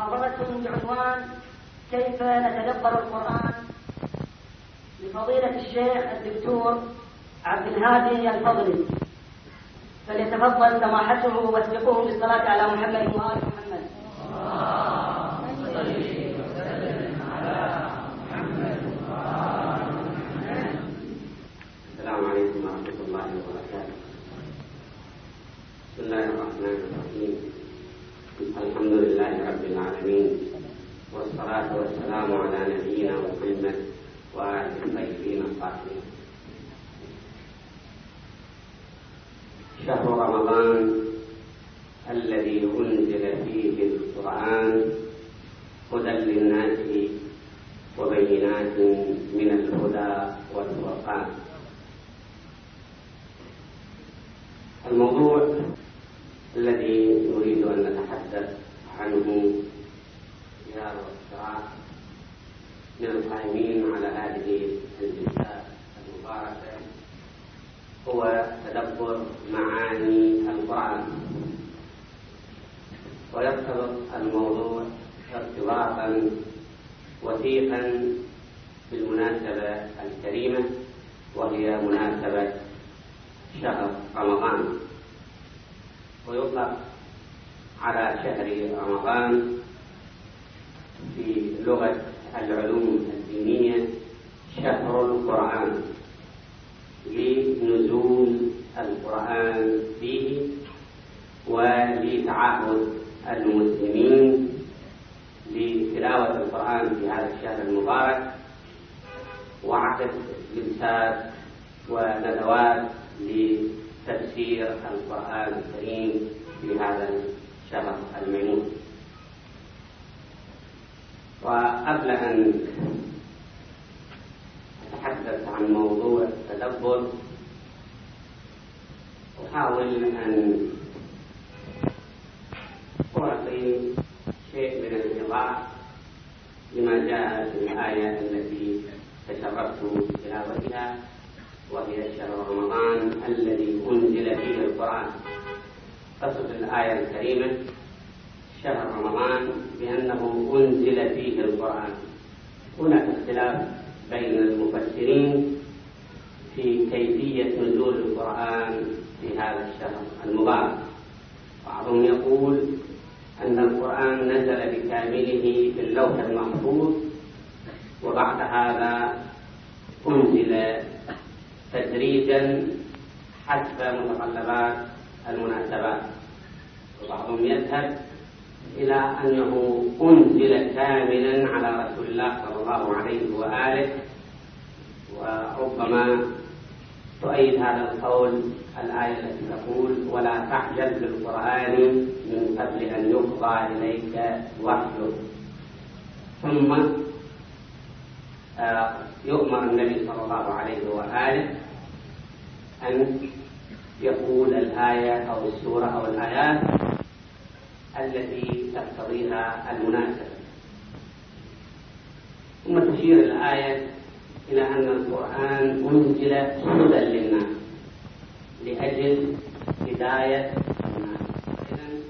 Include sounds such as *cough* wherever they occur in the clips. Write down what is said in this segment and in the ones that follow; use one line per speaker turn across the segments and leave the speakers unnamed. محاضرتكم بعنوان كيف نتدبر القرآن لفضيلة الشيخ الدكتور عبد الهادي الفضلي فليتفضل
سماحته
واسبقوهم بالصلاة على محمد وآل محمد.
السلام عليكم ورحمة الله وبركاته. بسم الله الرحمن الرحيم. الحمد لله رب العالمين والصلاة والسلام على نبينا محمد وآله الطيبين الطاهرين شهر رمضان الذي أنزل فيه القرآن هدى للناس وبينات من الهدى والفرقان الموضوع الذي نريد أن نتحدث عنه يا رب من القائمين على هذه الجلسات المباركة هو تدبر معاني القرآن ويرتبط الموضوع ارتباطا وثيقا بالمناسبة الكريمة وهي مناسبة شهر رمضان ويطلق على شهر رمضان في لغة العلوم الدينية شهر القرآن لنزول القرآن فيه ولتعهد المسلمين لتلاوة القرآن في هذا الشهر المبارك وعقد جلسات وندوات تفسير القرآن الكريم في هذا الشهر الميمون وقبل أن أتحدث عن موضوع التدبر أحاول أن أعطي شيء من الإيضاح لما جاء في الآية التي تشرفت بها وهي شهر رمضان الذي أنزل فيه القرآن قصد الآية الكريمة شهر رمضان بأنه أنزل فيه القرآن هناك اختلاف بين المفسرين في كيفية نزول القرآن في هذا الشهر المبارك بعضهم يقول أن القرآن نزل بكامله في اللوح المحفوظ وبعد هذا أنزل تدريجا حسب متطلبات المناسبات وبعضهم يذهب إلى أنه أنزل كاملا على رسول الله صلى الله عليه وآله وربما تؤيد هذا القول الآية التي تقول ولا تعجل بالقرآن من قبل أن يقضى إليك وحده ثم آه، يؤمر النبي صلى الله عليه وآله أن يقول الآية أو السورة أو الآيات التي تقتضيها المناسبة ثم تشير الآية إلى أن القرآن أنزل هدى للناس لأجل هداية الناس إذا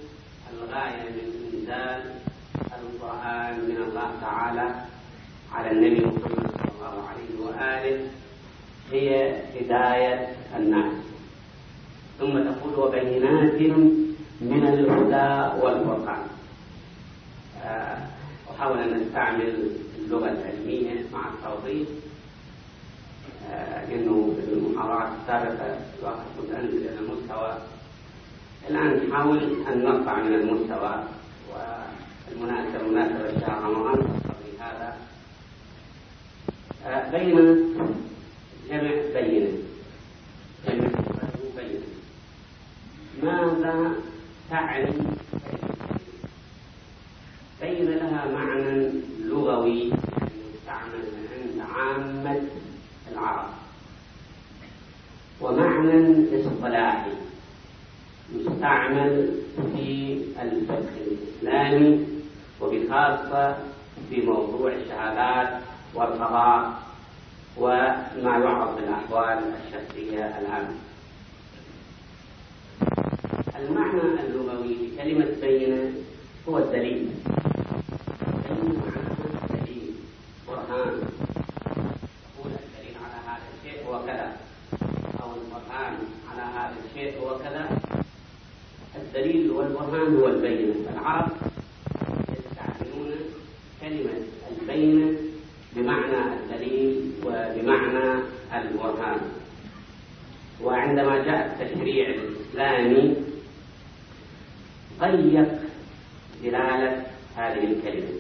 الغاية من إنزال القرآن من الله تعالى على النبي محمد صلى الله عليه وآله هي هداية الناس ثم تقول وبينات من الهدى والفرقان آه، أحاول أن أستعمل اللغة العلمية مع التوضيح آه، لأنه في المحاضرات السابقة الواحد كنت أنزل إلى المستوى الآن نحاول أن نرفع من المستوى والمناسبة مناسبة شهر رمضان هذا بين سمع بينة سمع بينة ماذا تعني بين لها معنى لغوي يستعمل عند عامة العرب ومعنى اصطلاحي يستعمل في الفقه الإسلامي وبخاصة في موضوع الشهادات والقضاء وما يعرض من الأحوال الشخصية العامة المعنى اللغوي لكلمة بينة هو الدليل الدليل برهان يقول الدليل على هذا الشيء هو كذا أو البرهان على هذا الشيء هو كذا الدليل والبرهان هو البينة العرب يستعملون كلمة البينة البرهان وعندما جاء التشريع الإسلامي ضيق دلالة هذه الكلمة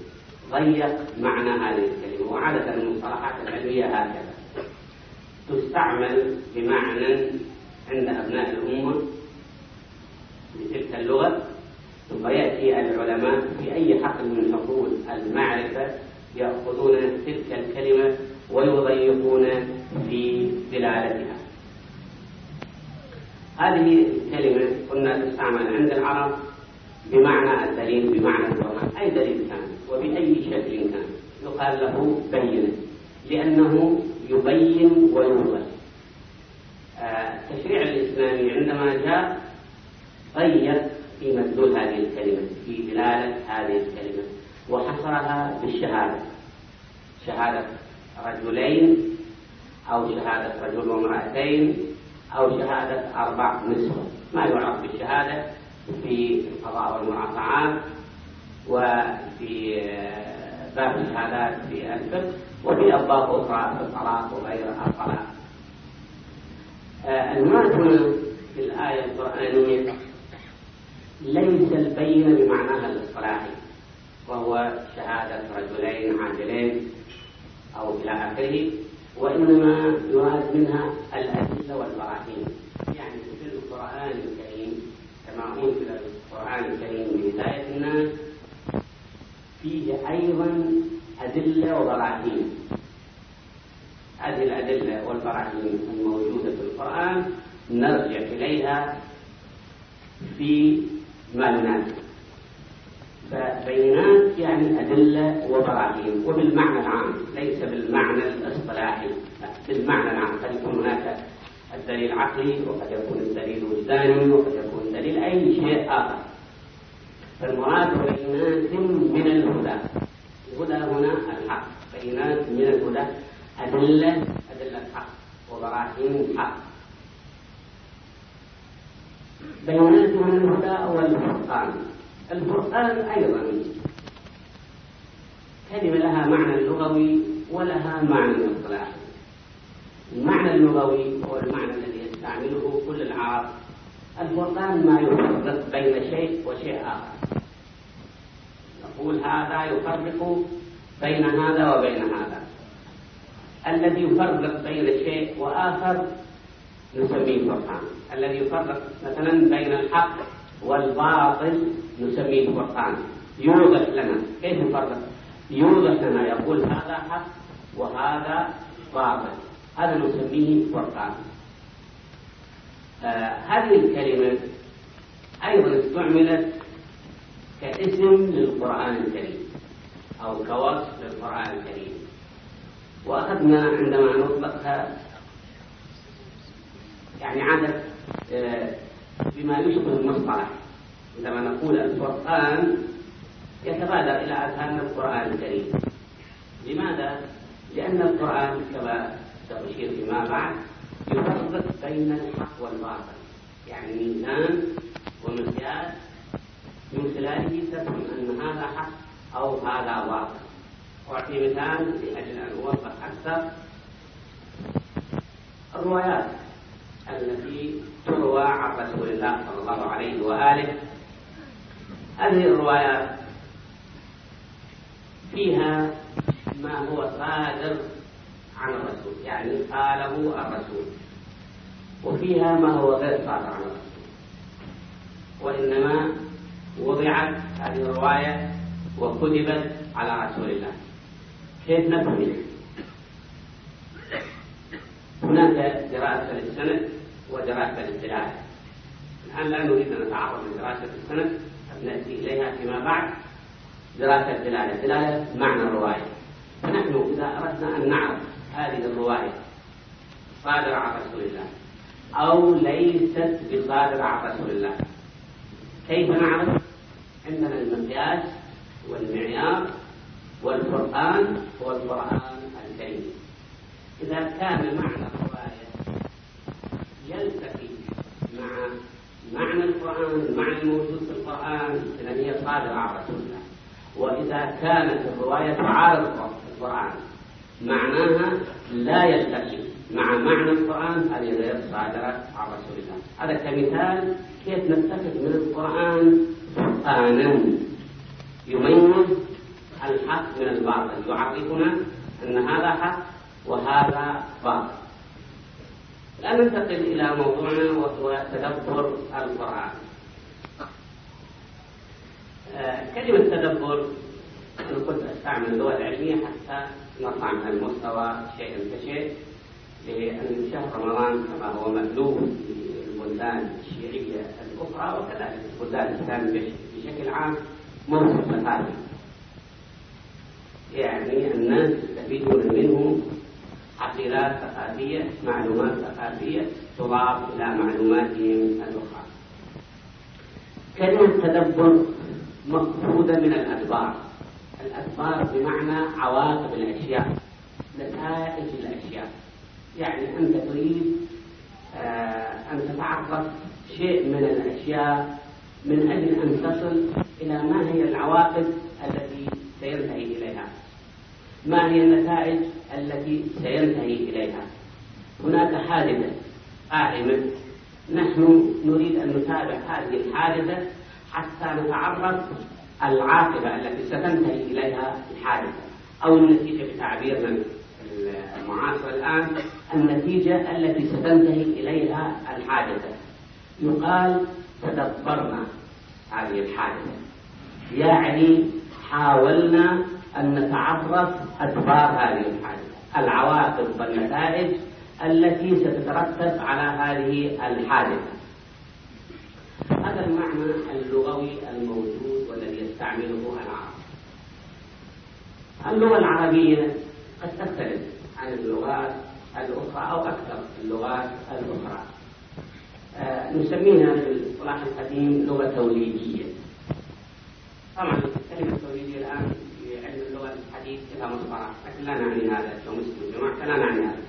ضيق معنى هذه الكلمة وعادة المصطلحات العلمية هكذا تستعمل بمعنى عند أبناء الأمة بتلك اللغة ثم يأتي العلماء في أي حقل من حقول المعرفة يأخذون تلك الكلمة ويضيقون في دلالتها هذه الكلمة كنا تستعمل عند العرب بمعنى الدليل بمعنى البرهان أي دليل كان وبأي شكل كان يقال له بينة لأنه يبين ويوضح آه، التشريع الإسلامي عندما جاء غير في مدلول هذه الكلمة في دلالة هذه الكلمة وحصرها بالشهادة شهادة رجلين أو شهادة رجل وامرأتين أو شهادة أربع نسوة ما يعرف بالشهادة في القضاء والمرافعات وفي آه، باب الشهادات في الفقه وفي أبواب أخرى في الصلاة وغير الصلاة المعنى في الآية القرآنية ليس البين بمعناها الاصطلاحي وهو شهادة رجلين عادلين أو إلى آخره وإنما يراد منها الأدلة والبراهين يعني في القرآن الكريم كما أنزل القرآن الكريم هداية الناس فيه أيضا أدلة وبراهين هذه الأدلة والبراهين الموجودة في القرآن نرجع إليها في ما يناسب فبينما يعني أدلة وبراهين وبالمعنى العام ليس بالمعنى الاصطلاحي بالمعنى العام قد يكون هناك الدليل عقلي وقد يكون الدليل وجداني وقد يكون دليل أي شيء آخر فالمراد بينات من الهدى الهدى هنا الحق بينات من الهدى أدلة أدلة حق وبراهين حق بينات من الهدى والفرقان الفرقان أيضا كلمة لها معنى لغوي ولها معنى اصطلاحي المعنى اللغوي هو المعنى الذي يستعمله كل العرب الفرقان ما يفرق بين شيء وشيء آخر نقول هذا يفرق بين هذا وبين هذا الذي يفرق بين شيء وآخر نسميه فرقان الذي يفرق مثلا بين الحق والباطل نسميه فرقان يوضح لنا كيف يفرق يوضح لنا يقول هذا حق وهذا باطل هذا نسميه فرقان آه هذه الكلمة أيضا استعملت كاسم للقرآن الكريم أو كوصف للقرآن الكريم وأخذنا عندما نطلقها يعني عادة آه بما يشبه المصطلح عندما نقول الفرقان يتبادر إلى أذهان القرآن الكريم لماذا؟ لأن القرآن كما سأشير فيما بعد يفرق بين الحق والباطل يعني ميزان ومقياس من خلاله تفهم أن هذا حق أو هذا باطل أعطي مثال لأجل أن أوضح أكثر الروايات التي تروى عن رسول الله صلى الله عليه وآله هذه الروايات فيها ما هو صادر عن الرسول يعني قاله الرسول وفيها ما هو غير صادر عن الرسول وإنما وضعت هذه الرواية وكتبت على رسول الله كيف نفهم هناك دراسة للسند ودراسة للدلالة الآن لا نريد أن نتعرض لدراسة السند نأتي إليها فيما بعد دراسة الدلالة الدلالة معنى الرواية فنحن إذا أردنا أن نعرف هذه الرواية صادرة عن رسول الله أو ليست بصادرة عن رسول الله كيف نعرف؟ عندنا المقياس والمعيار والقرآن هو القرآن الكريم إذا كان معنى الرواية يلتقي مع معنى القرآن المعنى الموجود في القرآن إذا هي صادرة عن رسول الله وإذا كانت الرواية عارضة القرآن معناها لا يلتقي مع معنى القرآن هذه غير صادرة عن رسول الله هذا كمثال كيف نتخذ من القرآن قرآنا يميز الحق من الباطل يعرفنا أن هذا حق وهذا باطل الآن ننتقل إلى موضوعنا وهو تدبر القرآن كلمة تدبر أنا كنت أستعمل اللغة العلمية حتى نطلع من المستوى شيئا فشيء لأن شهر رمضان كما هو مألوف في البلدان الشيعية الأخرى وكذلك البلدان الإسلامية بشكل عام موسم ثقافي يعني الناس يستفيدون منه عقيدات ثقافية معلومات ثقافية تضاف إلى معلوماتهم الأخرى كلمة تدبر مفقودة من الأدبار الأدبار بمعنى عواقب الأشياء نتائج الأشياء يعني أنت تريد آه أن تتعرف شيء من الأشياء من أجل أن تصل إلى ما هي العواقب التي سينتهي إليها ما هي النتائج التي سينتهي إليها هناك حادثة قائمة نحن نريد أن نتابع هذه الحادثة حتى نتعرض العاقبة التي ستنتهي إليها الحادثة أو النتيجة بتعبيرنا المعاصر الآن النتيجة التي ستنتهي إليها الحادثة يقال تدبرنا هذه الحادثة يعني حاولنا أن نتعرف أدبار هذه الحادثة العواقب والنتائج التي ستترتب على هذه الحادثة هذا المعنى اللغوي الموجود والذي يستعمله العرب اللغة العربية قد تختلف عن اللغات الأخرى أو أكثر اللغات الأخرى آه نسميها في الصلاح القديم لغة توليدية طبعا كلمة توليدية الآن في علم اللغة الحديث لها مصطلح لكن لا نعني هذا كمسلم جماعة لا نعني هذا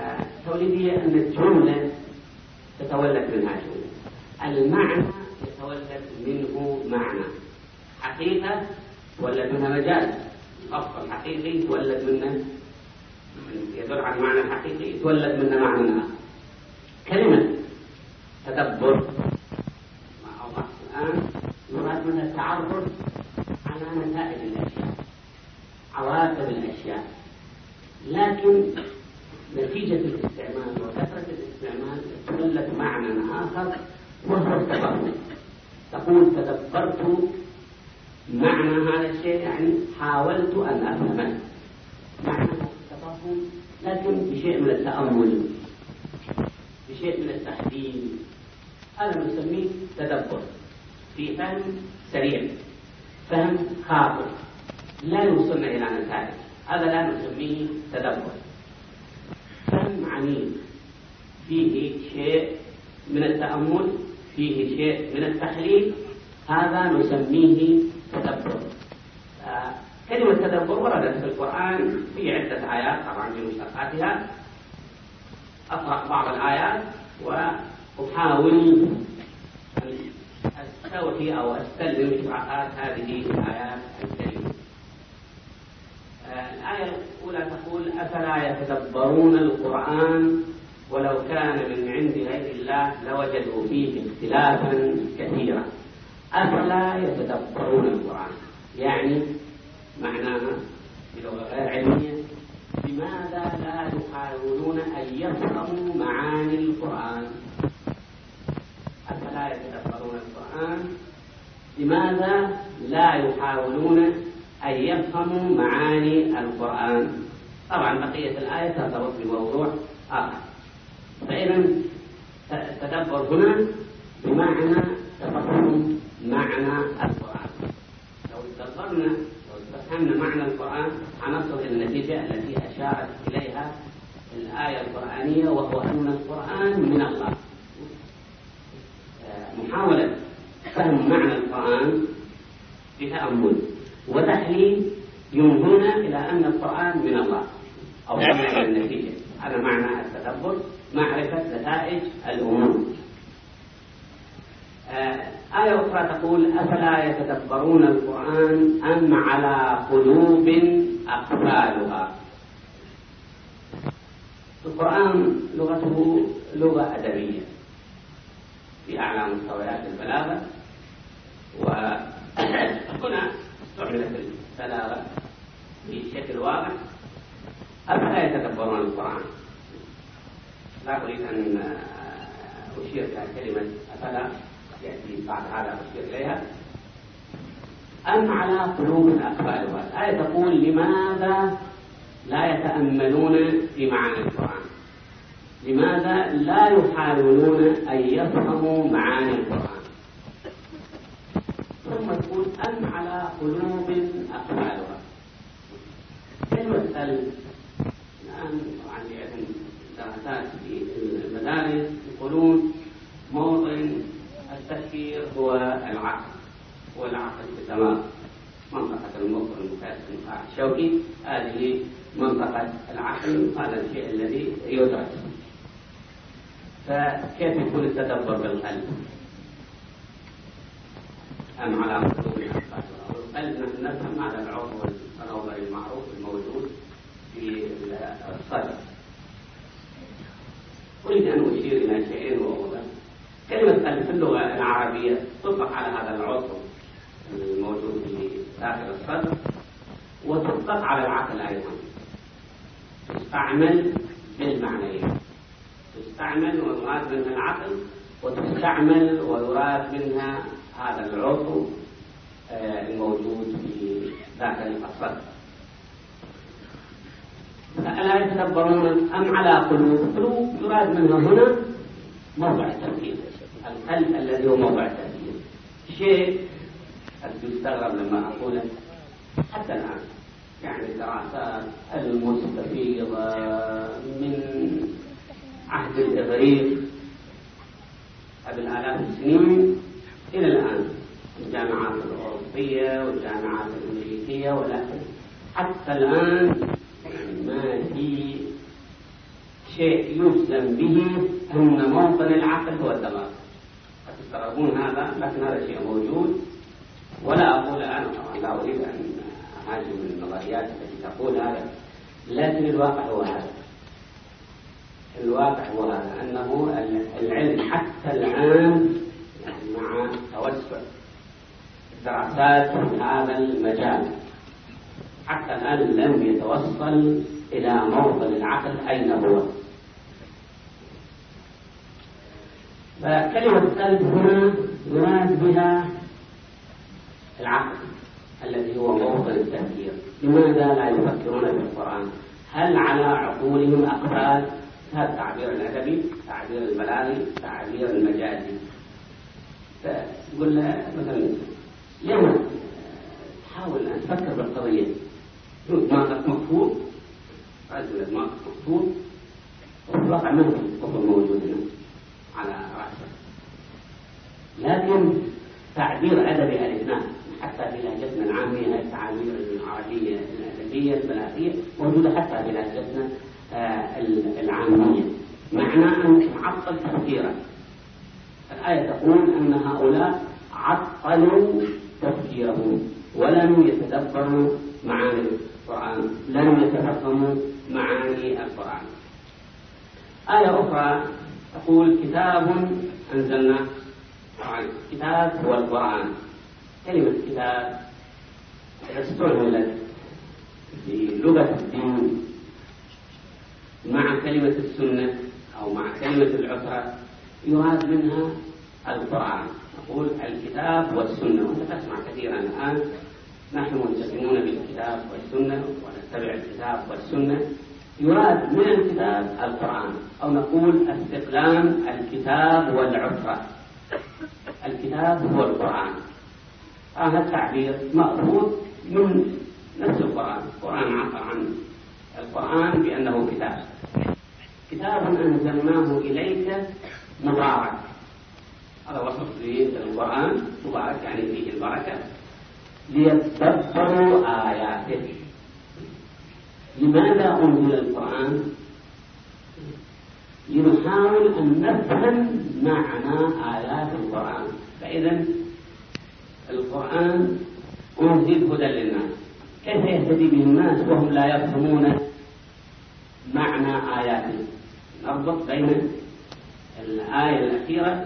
آه توليدية أن الجملة تتولد منها جملة المعنى يتولد منه معنى حقيقة تولد منها مجال اللفظ الحقيقي يتولد منه يدل على المعنى الحقيقي يتولد منه معنى آخر كلمة تدبر ما أوضحت الآن يراد منها التعرف على نتائج الأشياء عواقب الأشياء لكن نتيجة الاستعمال وكثرة الاستعمال تولد معنى آخر مظهر التفهم تقول تدبرت معنى هذا الشيء يعني حاولت أن أفهمه معنى التفهم لكن بشيء من التأمل بشيء من التحليل هذا نسميه تدبر في فهم سريع فهم خاطئ لا يوصلنا إلى نتائج هذا لا نسميه تدبر فهم عميق فيه شيء من التأمل فيه شيء من التحليل هذا نسميه تدبر آه، كلمة تدبر وردت في القرآن في عدة آيات طبعا في مشتقاتها أقرأ بعض الآيات وأحاول أن أستوحي أو أستلم إشراقات هذه الآيات الكريمة آه، الآية الأولى تقول أفلا يتدبرون القرآن ولو كان من عند غير الله لوجدوا فيه اختلافا كثيرا أفلا يتدبرون القرآن يعني معناها بلغة غير علمية لماذا لا يحاولون أن يفهموا معاني القرآن أفلا يتدبرون القرآن لماذا لا يحاولون أن يفهموا معاني القرآن طبعا بقية الآية ترتبط بموضوع آخر فإذا التدبر هنا بمعنى تفهم معنى القرآن لو تدبرنا لو فهمنا معنى القرآن حنصل إلى النتيجة التي أشارت إليها الآية القرآنية وهو أن القرآن من الله آه، محاولة فهم معنى القرآن بتأمل وتحليل ينظرنا إلى أن القرآن من الله أو نعم. إلى النتيجة هذا معنى التدبر معرفة نتائج الأمور آه، آية أخرى تقول أفلا يتدبرون القرآن أم على قلوب أقفالها القرآن لغته لغة أدبية في أعلى مستويات البلاغة وهنا *coughs* استعملت البلاغة بشكل واضح أفلا يتدبرون القرآن لا أريد أن أشير إلى كلمة أفلا يأتي بعد هذا أشير إليها أم على قلوب أقفالها الآية تقول لماذا لا يتأملون في معنى القرآن لماذا لا يحاولون أن يفهموا معاني القرآن ثم تقول أم على قلوب أقفالها كلمة الآن نعم، عندي الأساس في المدارس يقولون موطن التفكير هو العقل هو العقل تمام منطقة الموطن المكاتب النخاع الشوكي هذه منطقة العقل هذا الشيء الذي يدرك فكيف يكون التدبر بالقلب؟ أم على قلوب القلب نحن نفهم على العضو النظري المعروف الموجود في الصدر أريد أن أشير إلى شيئين وهما كلمة في اللغة العربية تطلق على هذا العضو الموجود في داخل الصدر وتطلق على العقل أيضا تستعمل بالمعنيين تستعمل ويراد منها العقل وتستعمل ويراد منها هذا العضو آه، الموجود في داخل الصدر ألا يتدبرون أم على قلوب قلوب يراد منها هنا موضع التركيز القلب الذي هو موضع التركيز شيء قد يستغرب لما أقوله حتى الآن يعني الدراسات المستفيضة من عهد الإغريق قبل آلاف السنين إلى الآن الجامعات الأوروبية والجامعات الأمريكية ولكن حتى الآن في شيء يجزم به أن موطن العقل هو الدماغ تستغربون هذا لكن هذا شيء موجود ولا أقول أنا طبعا لا أريد أن أهاجم النظريات التي تقول هذا لكن الواقع هو هذا الواقع هو هذا أنه العلم حتى الآن يعني مع توسع دراسات هذا المجال حتى الآن لم يتوصل إلى موطن العقل أين هو فكلمة قلب هنا يراد بها العقل الذي هو موطن التفكير لماذا لا يفكرون بالقرآن هل على عقولهم أقبال هذا التعبير الأدبي تعبير البلاغي تعبير المجازي فقلنا مثلا لما تحاول أن تفكر بالقضية ماء مكفوف عز ماء مكفوف الواقع ما في كفر موجود هنا على رأسه لكن تعبير أدبي الإثنان حتى في لهجتنا العامية التعابير العربية الأدبية البلاغية موجودة حتى في لهجتنا آه، العامية معنى أن عطل تفكيره الآية تقول أن هؤلاء عطلوا تفكيرهم ولم يتدبروا معاني القرآن لم يتفهموا معاني القرآن آية أخرى تقول كتاب أنزلناه طبعا كتاب هو القرآن كلمة كتاب استعملت في لغة الدين مع كلمة السنة أو مع كلمة العترة يراد منها القرآن تقول الكتاب والسنة وأنت تسمع كثيرا الآن نحن ملتزمون بالكتاب والسنة ونتبع الكتاب والسنة يراد من الكتاب القرآن أو نقول استقلال الكتاب والعفرة الكتاب هو القرآن هذا التعبير مأخوذ من نفس القرآن القرآن عبر عن القرآن بأنه كتاب كتاب أنزلناه إليك مبارك هذا وصف للقرآن مبارك يعني فيه البركة ليتدبروا آياته لماذا أنزل القرآن؟ لنحاول أن نفهم معنى آيات القرآن فإذا القرآن أنزل هدى للناس كيف يهتدي به الناس وهم لا يفهمون معنى آياته نربط بين الآية الأخيرة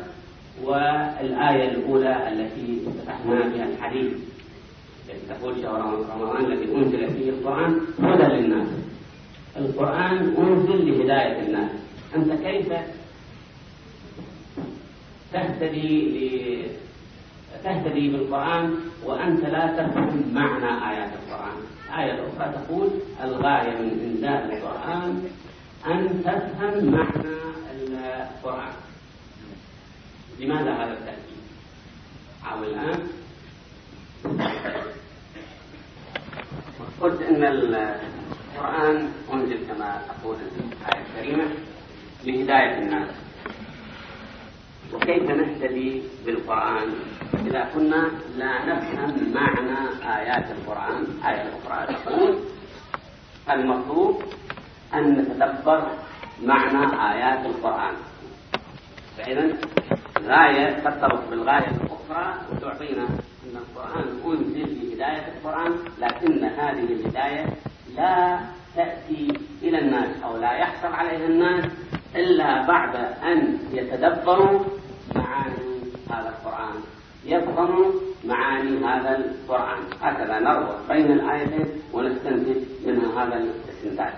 والآية الأولى التي فتحنا بها الحديث تقول شهر رمضان الذي أنزل فيه القرآن هدى للناس القرآن أنزل لهداية الناس أنت كيف تهتدي تهتدي بالقرآن وأنت لا تفهم معنى آيات القرآن آية أخرى تقول الغاية من إنزال القرآن أن تفهم معنى القرآن لماذا هذا التأكيد؟ حاول الآن قلت ان القران انزل كما تقول الايه الكريمه لهدايه الناس وكيف نهتدي بالقرآن إذا كنا لا نفهم معنى آيات القرآن آية القرآن تقول المطلوب أن نتدبر معنى آيات القرآن فإذا الغاية ترتبط بالغاية الأخرى وتعطينا القرآن أنزل بهداية القرآن لكن هذه الهداية لا تأتي إلى الناس أو لا يحصل عليها الناس إلا بعد أن يتدبروا معاني هذا القرآن يفهموا معاني هذا القرآن هكذا نربط بين الآيتين ونستنتج منها هذا الاستنتاج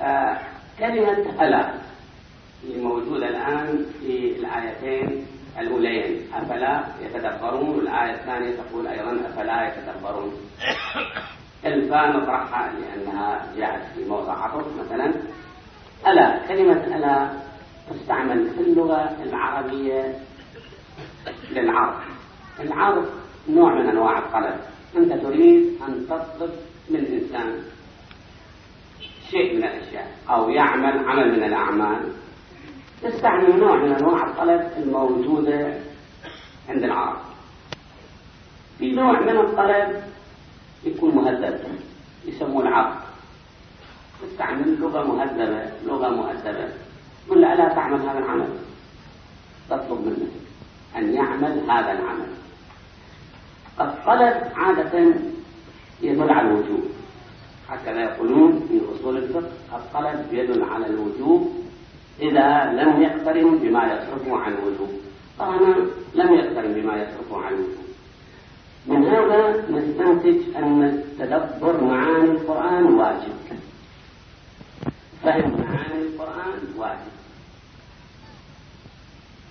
آه كلمة ألا موجودة الآن في الآيتين الأولين أفلا يتدبرون الآية الثانية تقول أيضا أفلا يتدبرون الفاء نطرحها لأنها جاءت في موضع عطف مثلا ألا كلمة ألا تستعمل في اللغة العربية للعرض العرض نوع من أنواع الطلب أنت تريد أن تطلب من الإنسان شيء من الأشياء أو يعمل عمل من الأعمال نستعمل نوع من أنواع الطلب الموجودة عند العرب في نوع من الطلب يكون مهذب يسموه العرب نستعمل لغة مهذبة لغة مؤدبة قل لا لا تعمل هذا العمل تطلب منه أن يعمل هذا العمل الطلب عادة يدل على الوجوب هكذا يقولون في أصول الفقه الطلب يدل على الوجوب إذا لم يقترن بما يصرفه عن الوجوب طبعا لم يقترن بما يصرفه عن الوجوب من هذا نستنتج أن تدبر معاني القرآن واجب فهم معاني القرآن واجب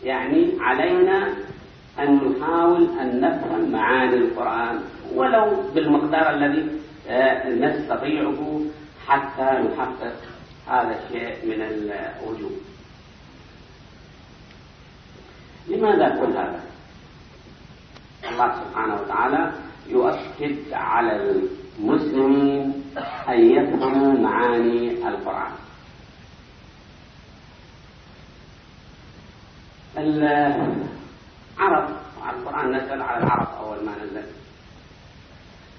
يعني علينا أن نحاول أن نفهم معاني القرآن ولو بالمقدار الذي آه، نستطيعه حتى نحقق هذا الشيء من الوجوب لماذا كل هذا الله سبحانه وتعالى يؤكد على المسلمين أن يفهموا معاني القرآن العرب القرآن نزل على العرب أول ما نزل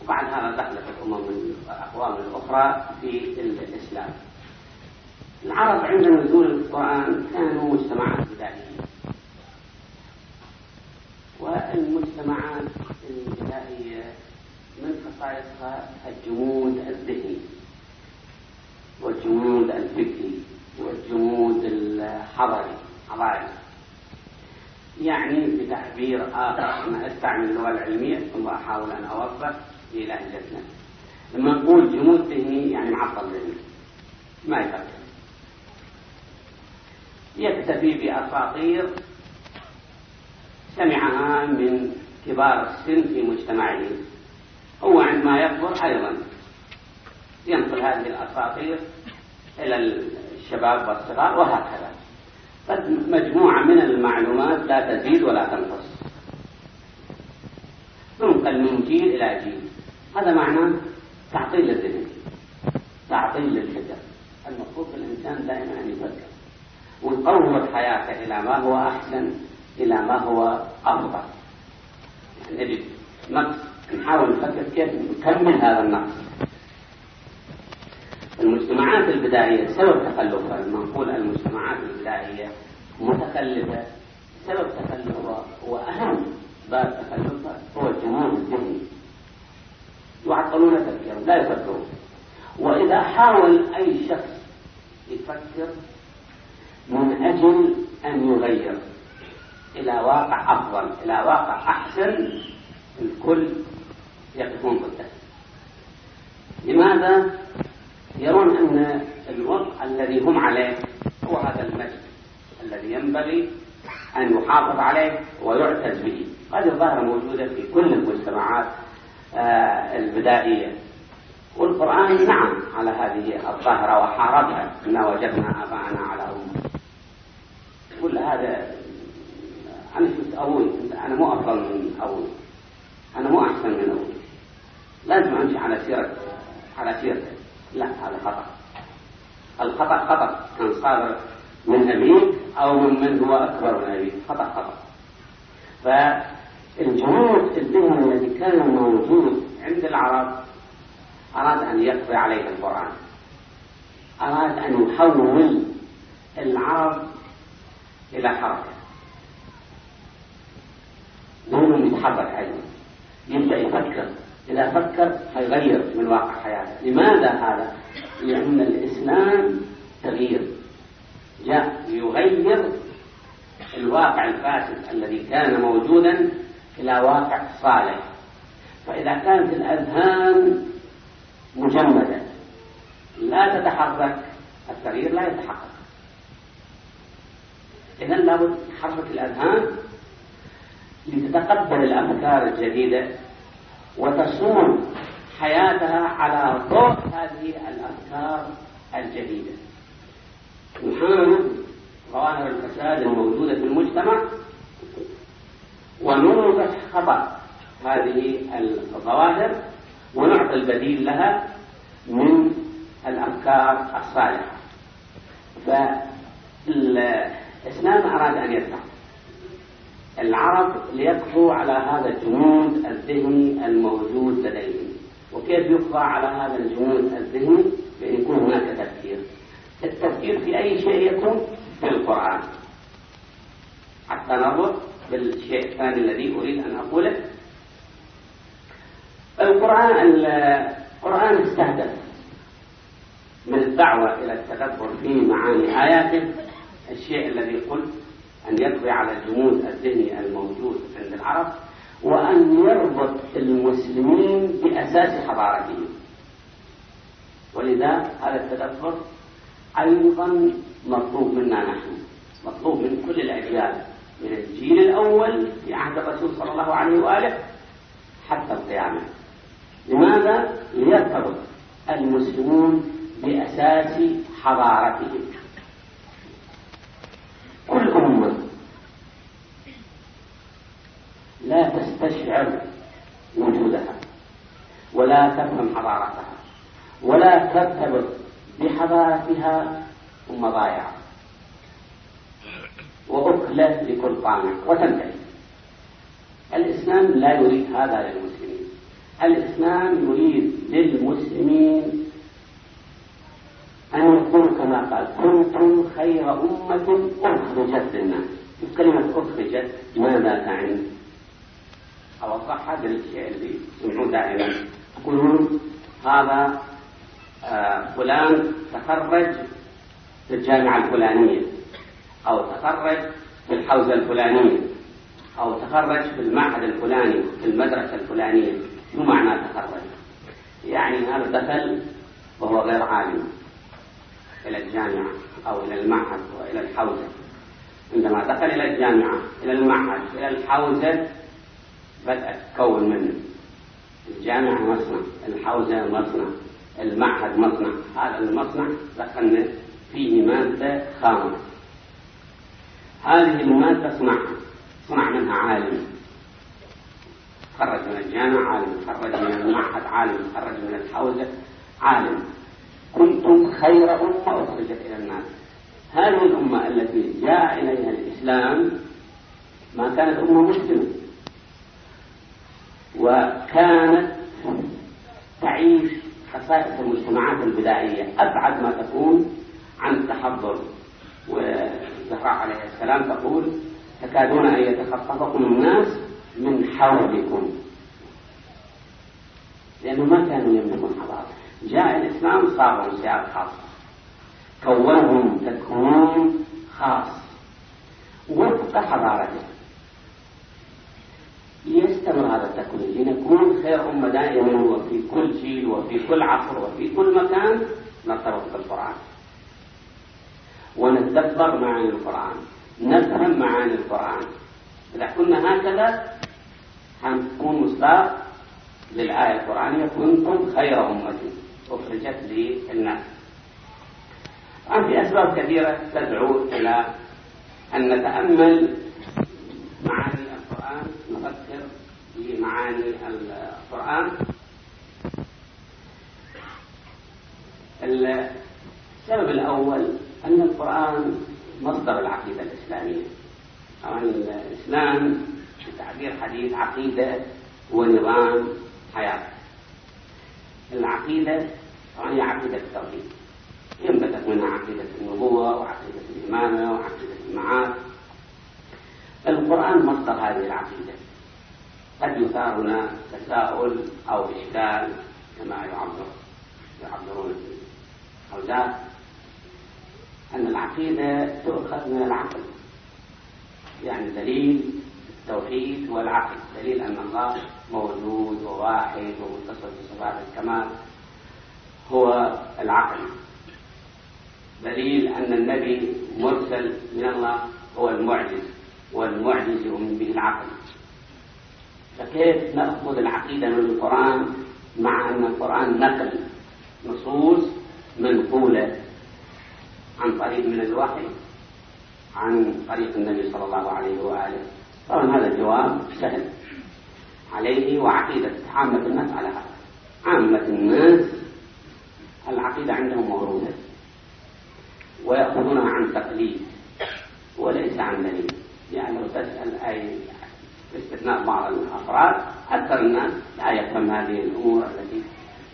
وبعد هذا دخلت الأمم الأقوام الأخرى في الإسلام العرب عند نزول القرآن كانوا مجتمعات بدائية والمجتمعات البدائية من خصائصها الجمود الذهني والجمود الفكري والجمود الحضري حضاري يعني بتعبير آخر ما أستعمل اللغة العلمية ثم أحاول أن أوفق لهجتنا لما نقول جمود ذهني يعني معطل ذهني ما يفرق يكتفي بأساطير سمعها من كبار السن في مجتمعه هو عندما يكبر أيضا ينقل هذه الأساطير إلى الشباب والصغار وهكذا قد مجموعة من المعلومات لا تزيد ولا تنقص تنقل من جيل إلى جيل هذا معناه تعطيل للذهن تعطيل للفكر المفروض الإنسان دائما أن يفكر ونقوم الحياة إلى ما هو أحسن إلى ما هو أفضل نجد يعني نقص نعم، نحاول نفكر كيف نكمل هذا النقص المجتمعات البدائية سبب تخلفها المنقول المجتمعات البدائية متخلفة سبب تخلفها وأهم باب تخلفها هو الجمود الذهني يعطلون تفكيرهم لا يفكرون وإذا حاول أي شخص يفكر من أجل أن يغير إلى واقع أفضل إلى واقع أحسن الكل يقفون ضده لماذا يرون أن الوضع الذي هم عليه هو هذا المجد الذي ينبغي أن يحافظ عليه ويعتز به هذه الظاهرة موجودة في كل المجتمعات آه، البدائية والقرآن نعم على هذه الظاهرة وحاربها إنا وجدنا أبانا على هذا أنا شفت أول أنا مو أفضل من أول أنا مو أحسن من أول لازم أمشي على سيرة على سيرته لا هذا خطأ الخطأ خطأ كان صار من أبيه أو من من هو أكبر من أبيه خطأ خطأ فالجمود الذهني الذي كان موجود عند العرب أراد أن يقضي عليه القرآن أراد أن يحول العرب إلى حركة نوم يتحرك أيضا يبدأ يفكر إذا فكر فيغير من واقع حياته لماذا هذا؟ لأن الإسلام تغيير جاء ليغير الواقع الفاسد الذي كان موجودا إلى واقع صالح فإذا كانت الأذهان مجمدة لا تتحرك التغيير لا يتحقق إذا لابد حركة الأذهان لتتقبل الأفكار الجديدة وتصون حياتها على ضوء هذه الأفكار الجديدة نحارب ظواهر الفساد الموجودة في المجتمع ونوضح خطأ هذه الظواهر ونعطي البديل لها من الأفكار الصالحة فال إسلام أراد أن يدفع العرب ليقضوا على هذا الجمود الذهني الموجود لديهم وكيف يقضى على هذا الجمود الذهني بأن يكون هناك تفكير التفكير في أي شيء يكون في القرآن حتى نربط بالشيء الثاني الذي أريد أن أقوله القرآن القرآن استهدف من الدعوة إلى التدبر في معاني آياته الشيء الذي قلت أن يقضي على الجمود الذهني الموجود عند العرب وأن يربط المسلمين بأساس حضارتهم ولذا هذا التدبر أيضا مطلوب منا نحن مطلوب من كل الأجيال من الجيل الأول في عهد الرسول صلى الله عليه وآله حتى القيامة لماذا؟ ليرتبط المسلمون بأساس حضارتهم كل أمة لا تستشعر وجودها ولا تفهم حضارتها ولا ترتبط بحضارتها ومضايع وأكلت لكل طامع وتنتهي الإسلام لا يريد هذا للمسلمين الإسلام يريد للمسلمين أن يكون كما قال كنتم خير أمة أخرجت للناس كلمة أخرجت ماذا تعني؟ أوضح هذا الشيء اللي يسمعون دائما يقولون هذا آه، فلان تخرج في الجامعة الفلانية أو تخرج في الحوزة الفلانية أو تخرج في المعهد الفلاني في المدرسة الفلانية شو معنى تخرج؟ يعني هذا دخل وهو غير عالم إلى الجامعة أو إلى المعهد وإلى الحوزة عندما دخل إلى الجامعة إلى المعهد إلى الحوزة بدأ تكون منه الجامعة مصنع الحوزة مصنع المعهد مصنع هذا المصنع دخلنا فيه مادة خامة هذه المادة صنعها صنع منها عالم تخرج من الجامعة عالم تخرج من المعهد عالم تخرج من الحوزة عالم كنتم خير أمة أخرجت إلى الناس هذه الأمة التي جاء إليها الإسلام ما كانت أمة مسلمة وكانت تعيش خصائص المجتمعات البدائية أبعد ما تكون عن التحضر وزهراء عليه السلام تقول تكادون أن يتخطفكم الناس من حولكم لأنه ما كانوا يملكون حضارة جاء الإسلام صاروا شعب خاص كونهم تكون خاص وفق حضارته يستمر هذا التكوين لنكون خير أمة دائما وفي كل جيل وفي كل عصر وفي كل مكان نرتبط بالقرآن ونتدبر معاني القرآن نفهم معاني القرآن إذا كنا هكذا حنكون مصداق للآية القرآنية كنتم خير أمة أخرجت للناس طبعا في أسباب كثيرة تدعو إلى أن نتأمل معاني القرآن نفكر في معاني القرآن السبب الأول أن القرآن مصدر العقيدة الإسلامية طبعا الإسلام تعبير حديث عقيدة ونظام حياة العقيدة وهي عقيدة التوحيد ينبثق منها عقيدة النبوة وعقيدة الإمامة وعقيدة المعاد القرآن مصدر هذه العقيدة قد يثار هنا تساؤل أو إشكال كما يعبر يعبرون الأولاد أن العقيدة تؤخذ من العقل يعني دليل التوحيد والعقل دليل أن الله موجود وواحد ومتصل بصفات الكمال هو العقل دليل أن النبي مرسل من الله هو المعجز والمعجز يؤمن به العقل فكيف نأخذ العقيدة من القرآن مع أن القرآن نقل نصوص منقولة عن طريق من الوحي عن طريق النبي صلى الله عليه وآله طبعا هذا الجواب سهل عليه وعقيدة عامة الناس على هذا عامة الناس العقيدة عندهم موروثة ويأخذونها عن تقليد وليس عن دليل لأن لو تسأل أي باستثناء بعض الأفراد أكثر الناس لا يفهم هذه الأمور التي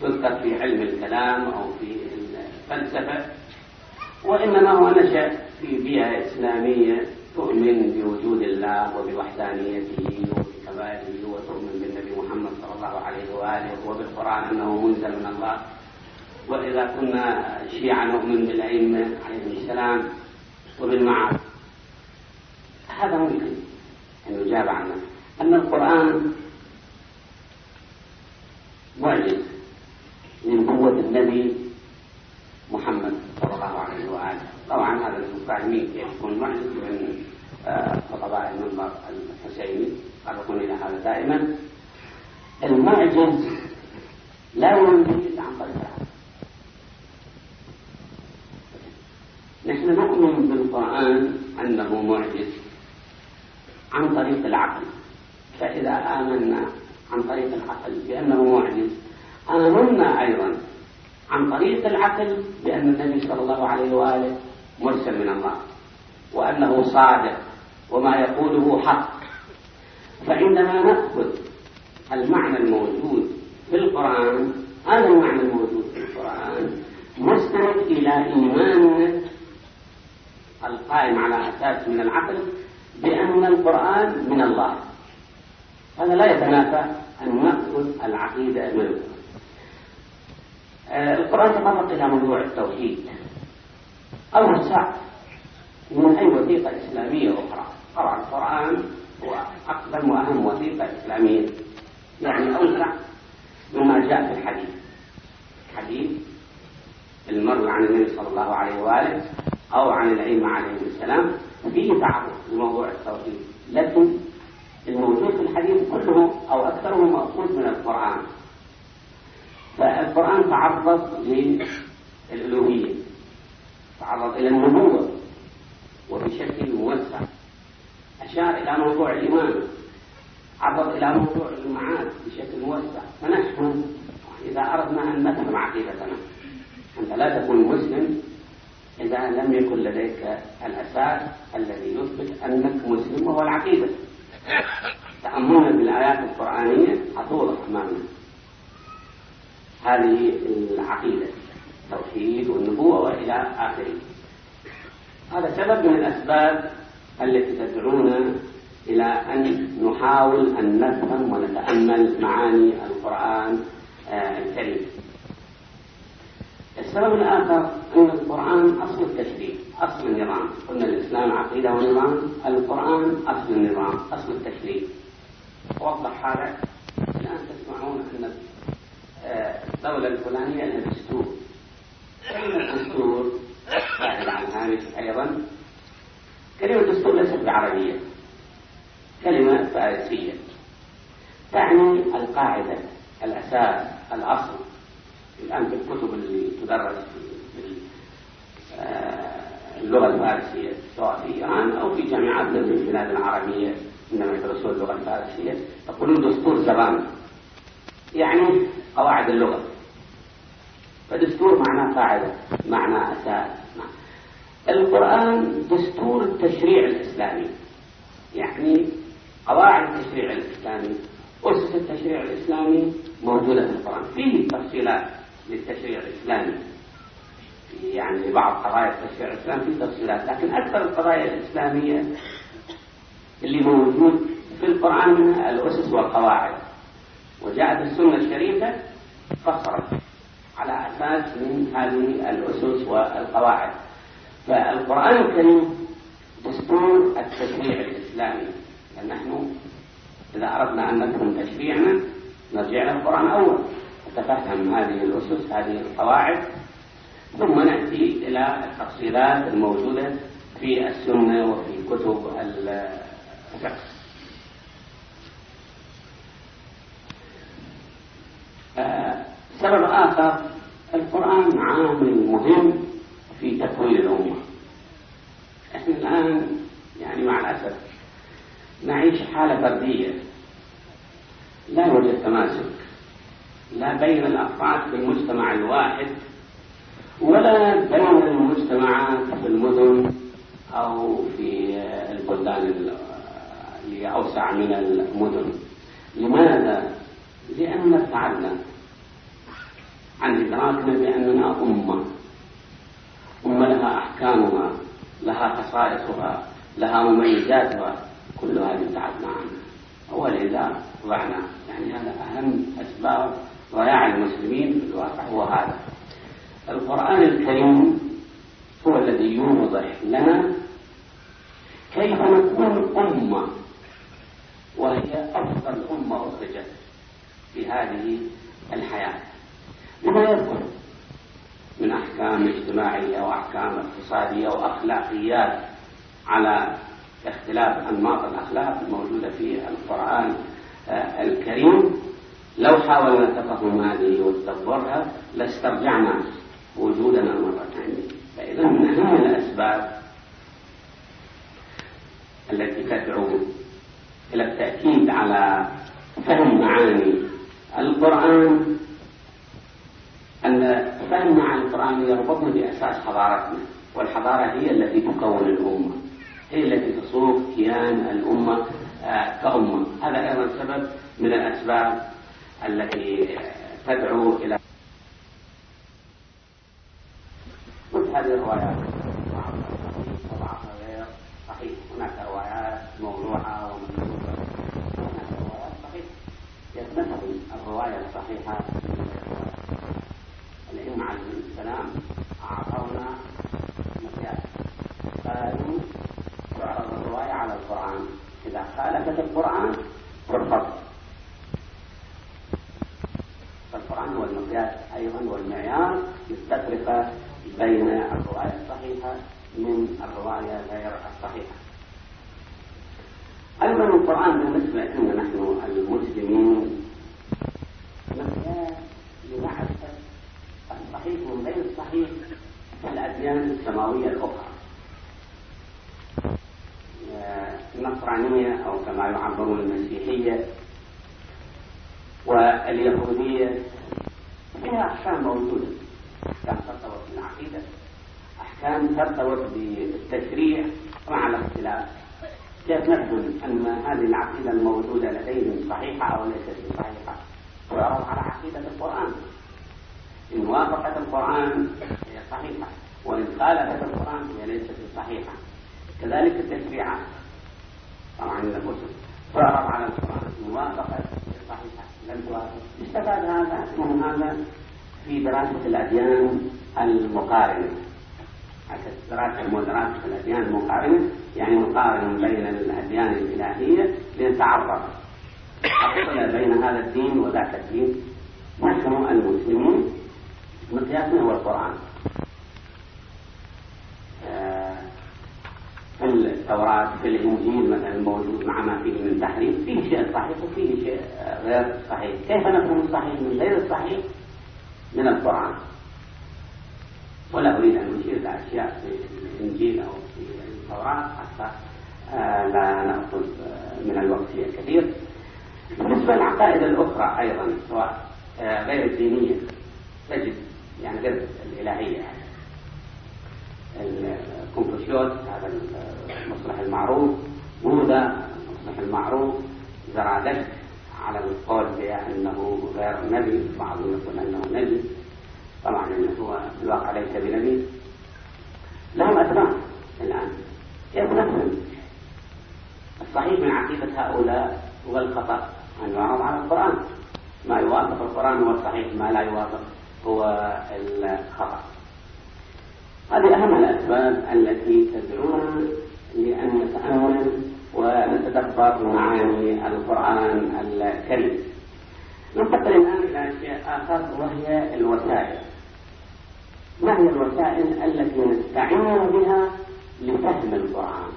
تذكر في علم الكلام أو في الفلسفة وإنما هو نشأ في بيئة إسلامية تؤمن بوجود الله وبوحدانيته وبكماله وتؤمن بالنبي محمد صلى الله عليه واله وبالقران انه منزل من الله واذا كنا شيعا نؤمن بالائمه عليهم السلام وبالمعاصي هذا ممكن ان يجاب عنه اما القران معجز من قوه النبي محمد صلى الله عليه وآله طبعا هذا التعميم يكون محدث من آه، خطباء المنبر الحسيني قرقون إلى هذا دائما المعجز لا ينتج إلا عن طريق نحن نؤمن بالقرآن أنه معجز عن طريق العقل فإذا آمنا عن طريق العقل بأنه معجز آمنا أيضا عن طريق العقل بأن النبي صلى الله عليه وآله مرسل من الله وأنه صادق وما يقوله حق فعندما نأخذ المعنى الموجود في القرآن هذا المعنى الموجود في القرآن مستند إلى إيماننا القائم على أساس من العقل بأن القرآن من الله هذا لا يتنافى أن نأخذ العقيدة منه آه، القرآن ما إلى موضوع التوحيد أوسع من أي وثيقة إسلامية أخرى طبعا القرآن هو أقدم وأهم وثيقة إسلامية يعني أوسع مما جاء في الحديث الحديث المروي عن النبي صلى الله عليه وآله أو عن العلم عليه السلام فيه تعرف لموضوع التوحيد لكن الموجود في الحديث كله أو أكثره مأخوذ من القرآن فالقرآن تعرض للألوهية تعرض إلى النبوة وبشكل موسع أشار إلى موضوع الإيمان عرض إلى موضوع المعاد بشكل موسع فنحن إذا أردنا أن نفهم عقيدتنا أنت لا تكون مسلم إذا لم يكن لديك الأساس الذي يثبت أنك مسلم وهو العقيدة تأملنا بالآيات القرآنية عطولة أمامنا هذه العقيدة التوحيد والنبوة وإلى آخره هذا سبب من الأسباب التي تدعونا إلى أن نحاول أن نفهم ونتأمل معاني القرآن آه، الكريم السبب الآخر أن القرآن أصل التشريع أصل النظام قلنا الإسلام عقيدة ونظام القرآن أصل النظام أصل التشريع وضح هذا الآن تسمعون أن الدولة الفلانية لها دستور كلمة دستور بعد عن هامش أيضا كلمة دستور ليست بعربية كلمة فارسية تعني القاعدة الأساس الأصل الآن في الكتب اللي تدرس في آه، اللغة الفارسية سواء في إيران أو في جامعاتنا في البلاد العربية عندما يدرسون اللغة الفارسية يقولون دستور زبان يعني قواعد اللغة فدستور معناه قاعدة معناه أساس القرآن دستور التشريع الإسلامي يعني قواعد التشريع الإسلامي أسس التشريع الإسلامي موجودة في القرآن فيه تفصيلات للتشريع الإسلامي يعني لبعض قضايا التشريع الإسلامي فيه تفصيلات لكن أكثر القضايا الإسلامية اللي موجود في القرآن منها الأسس والقواعد وجاءت السنة الشريفة فصلت على أساس من هذه الأسس والقواعد فالقرآن الكريم دستور التشريع الإسلامي لأن نحن إذا أردنا أن ندخل تشريعنا نرجع للقرآن أول نتفهم هذه الأسس هذه القواعد ثم نأتي إلى التفصيلات الموجودة في السنة وفي كتب الفقه سبب آخر القرآن عامل مهم في تكوين الأمة احنا الآن يعني مع الأسف نعيش حالة فردية لا يوجد تماسك لا بين الأفراد في المجتمع الواحد ولا بين المجتمعات في المدن أو في البلدان اللي أوسع من المدن لماذا؟ لأننا ابتعدنا عن إدراكنا بأننا أمة أمة لها أحكامها لها خصائصها لها مميزاتها كل هذه ابتعدنا عنها ولذا ضعنا يعني هذا أهم أسباب ضياع المسلمين في الواقع هو هذا القرآن الكريم هو الذي يوضح لنا كيف نكون أمة وهي أفضل أمة أخرجت في هذه الحياة لما يذكر من أحكام اجتماعية وأحكام اقتصادية وأخلاقيات على اختلاف أنماط الأخلاق الموجودة في القرآن آه، الكريم لو حاولنا تفهم هذه وتدبرها لاسترجعنا وجودنا مرة ثانية فإذا من أهم الأسباب التي تدعو إلى التأكيد على فهم معاني القرآن أن فهم عن القرآن يربطنا بأساس حضارتنا والحضارة هي التي تكون الأمة هي التي تصوغ كيان الأمة آه، كأمة هذا أيضا سبب من الأسباب التي تدعو إلى وليس أو ليست بصحيحة ويعرض على عقيدة القرآن إن وافقت القرآن هي صحيحة وإن خالفت القرآن هي ليست بصحيحة كذلك التشريعات طبعا الكتب تعرض على القرآن إن وافقت صحيحة لم توافق استفاد هذا اسمه هذا في دراسة الأديان المقارنة دراسة الأديان المقارنة يعني مقارنة بين الأديان الإلهية لنتعرف بين هذا الدين وذاك الدين نحن المسلمون مقياسنا هو القرآن في آه، التوراة في الإنجيل مثلا موجود مع ما فيه من تحريف فيه شيء صحيح وفيه شيء غير صحيح كيف نفهم الصحيح من غير الصحيح من القرآن ولا أريد أن أشير إلى أشياء في الإنجيل أو في التوراة حتى آه، لا نأخذ آه، من الوقت شيء كثير بالنسبة للعقائد الأخرى أيضا سواء آه، غير الدينية تجد يعني غير الإلهية الكونفوشيوس هذا المصلح المعروف بوذا المصلح المعروف زرادشت على القول بأنه غير نبي بعضهم يقول أنه نبي طبعا أنه هو في الواقع ليس بنبي لهم أتباع الآن يبنون الصحيح من عقيدة هؤلاء هو الخطأ العرض على القرآن ما يوافق القرآن هو الصحيح ما لا يوافق هو الخطأ هذه أهم الأسباب التي تدعونا لأن نتأمل ونتدبر معاني القرآن الكريم ننتقل الآن إلى شيء آخر وهي الوسائل ما هي الوسائل التي نستعين بها لفهم القرآن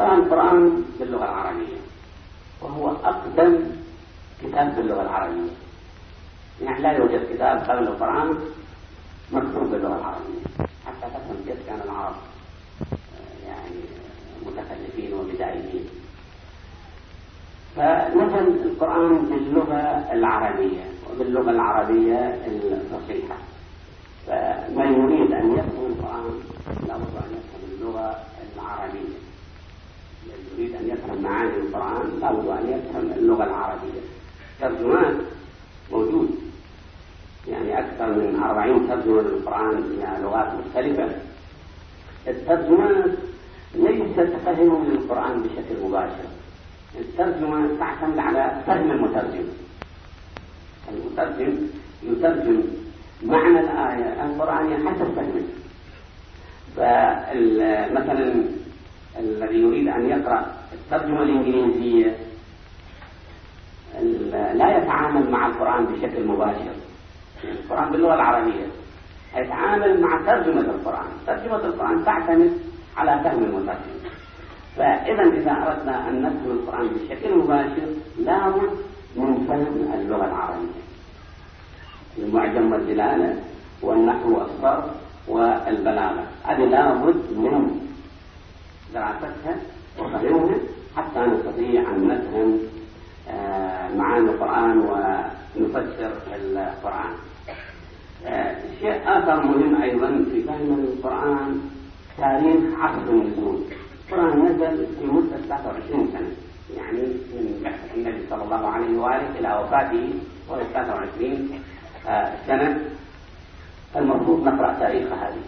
طبعا القرآن باللغة العربية وهو أقدم كتاب باللغة العربية يعني لا يوجد كتاب قبل القرآن مكتوب باللغة العربية حتى تفهم كيف كان العرب آه، يعني متخلفين وبدائيين فنزل القرآن باللغة العربية وباللغة العربية الفصيحة فمن يريد أن يفهم القرآن لابد أن يفهم اللغة العربية يريد أن يفهم معاني القرآن لابد أن يفهم اللغة العربية ترجمان موجود يعني أكثر من أربعين ترجمة للقرآن إلى لغات مختلفة الترجمات ليس تفهم للقرآن بشكل مباشر الترجمة تعتمد على فهم المترجم المترجم يترجم معنى الآية القرآنية حسب فهمه فمثلا الذي يريد أن يقرأ الترجمة الإنجليزية لا يتعامل مع القرآن بشكل مباشر القرآن باللغة العربية يتعامل مع ترجمة القرآن ترجمة القرآن تعتمد على فهم المترجم فإذا إذا أردنا أن نفهم القرآن بشكل مباشر لابد من فهم اللغة العربية المعجم والدلالة والنحو والصرف والبلاغة هذه لابد من دراستها الفتح حتى نستطيع أن نفهم آه، معاني القرآن ونفسر القرآن آه، شيء آخر مهم أيضا في فهم القرآن تاريخ عصر النزول القرآن نزل في مدة 23 سنة يعني من بعثة النبي صلى الله عليه وآله إلى وفاته وهو 23 آه، سنة المفروض نقرأ تاريخ هذه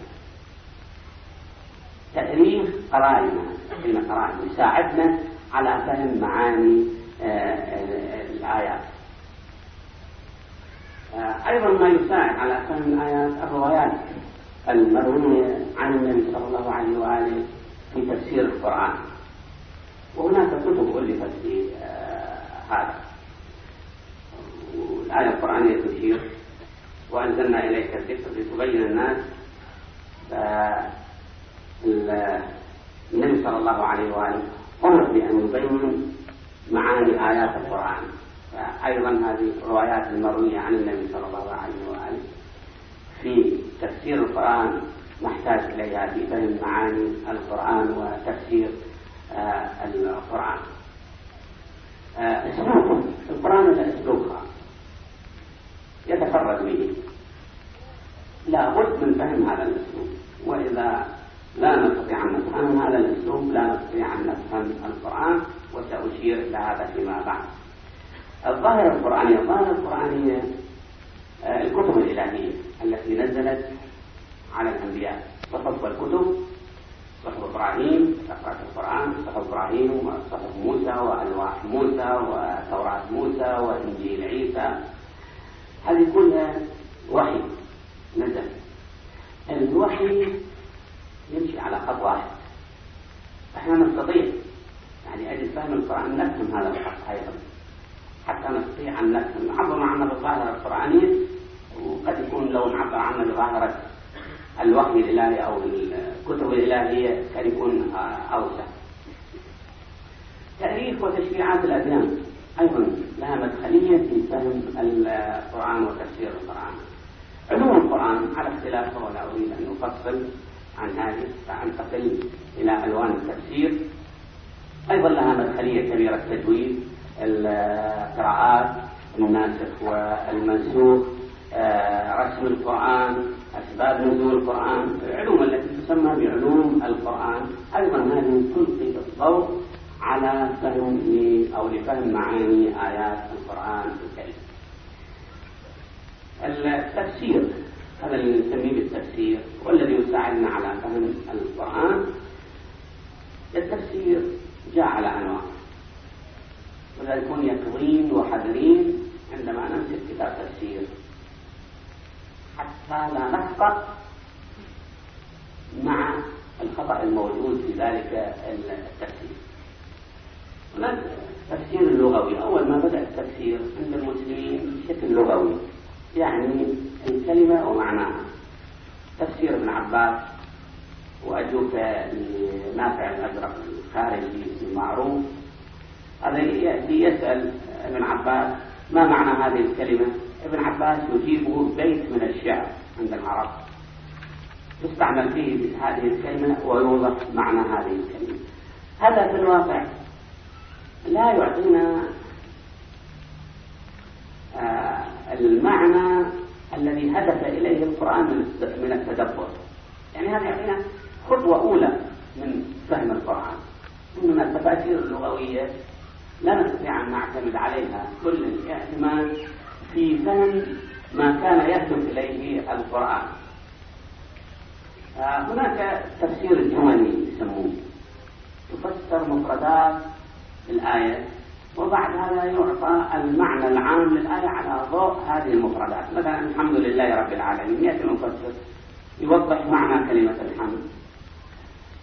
تأليف قرائنا ان قرائنا يساعدنا على فهم معاني آه، آه، الآيات آه، أيضا ما يساعد على فهم الآيات الروايات المروية عن النبي صلى الله عليه وآله في تفسير القرآن وهناك كتب ألفت في هذا الآية القرآنية تشير وأنزلنا إليك الذكر لتبين الناس النبي صلى الله عليه وآله أمر بأن يبين معاني آيات القرآن أيضا هذه الروايات المروية عن النبي صلى الله عليه وآله في تفسير القرآن نحتاج إليها في فهم معاني القرآن وتفسير آه، القرآن آه، أسلوب القرآن أسلوبها يتفرد به لا بد من فهم هذا الأسلوب وإذا لا نستطيع أن نفهم هذا الأسلوب لا نستطيع أن نفهم القرآن وسأشير إلى هذا فيما بعد الظاهرة القرآنية الظاهرة القرآنية آه، الكتب الإلهية التي نزلت على الأنبياء صحف الكتب صحف إبراهيم في القرآن صحف إبراهيم وصحف موسى وألواح موسى وتوراة موسى وإنجيل عيسى هذه كلها وحي نزل الوحي نمشي على خط واحد احنا نستطيع يعني اجل فهم القرآن نفهم هذا الخط ايضا حتى نستطيع ان نفهم نعبر عنا بالظاهرة القرآنية وقد يكون لو نعبر عنا بظاهرة الوحي الالهي او الكتب الالهية كان يكون اوسع تاريخ وتشريعات الاديان ايضا لها مدخلية في فهم القرآن وتفسير القرآن علوم القرآن على اختلافه ولا أريد أن أفصل عن هذه فأنتقل إلى ألوان التفسير أيضا لها مدخلية كبيرة التجويد القراءات الناسخ والمنسوخ آه، رسم القرآن أسباب نزول القرآن العلوم التي تسمى بعلوم القرآن أيضا هذه تلقي الضوء على فهم أو لفهم معاني آيات القرآن الكريم التفسير هذا اللي نسميه بالتفسير والذي يساعدنا على فهم القرآن التفسير جاء على أنواع ولذلك كن يقظين وحذرين عندما نمسك كتاب تفسير حتى لا نخطأ مع الخطأ الموجود في ذلك التفسير هناك تفسير لغوي أول ما بدأ التفسير عند المسلمين بشكل لغوي يعني الكلمة ومعناها تفسير ابن عباس وأجوبة لنافع الأزرق الخارجي المعروف هذا يأتي يسأل ابن عباس ما معنى هذه الكلمة ابن عباس يجيبه بيت من الشعر عند العرب يستعمل فيه هذه الكلمة ويوضح معنى هذه الكلمة هذا في الواقع لا يعطينا آه، المعنى الذي هدف إليه القرآن من التدبر يعني هذا يعطينا خطوة أولى من فهم القرآن إنما التفاسير اللغوية لا نستطيع أن نعتمد عليها كل الاعتماد في فهم ما كان يهدف إليه القرآن آه، هناك تفسير الجمل يسموه تفسر مفردات الآية وبعد هذا يعطى المعنى العام للآية على ضوء هذه المفردات مثلا الحمد لله رب العالمين يأتي المفسر يوضح معنى كلمة الحمد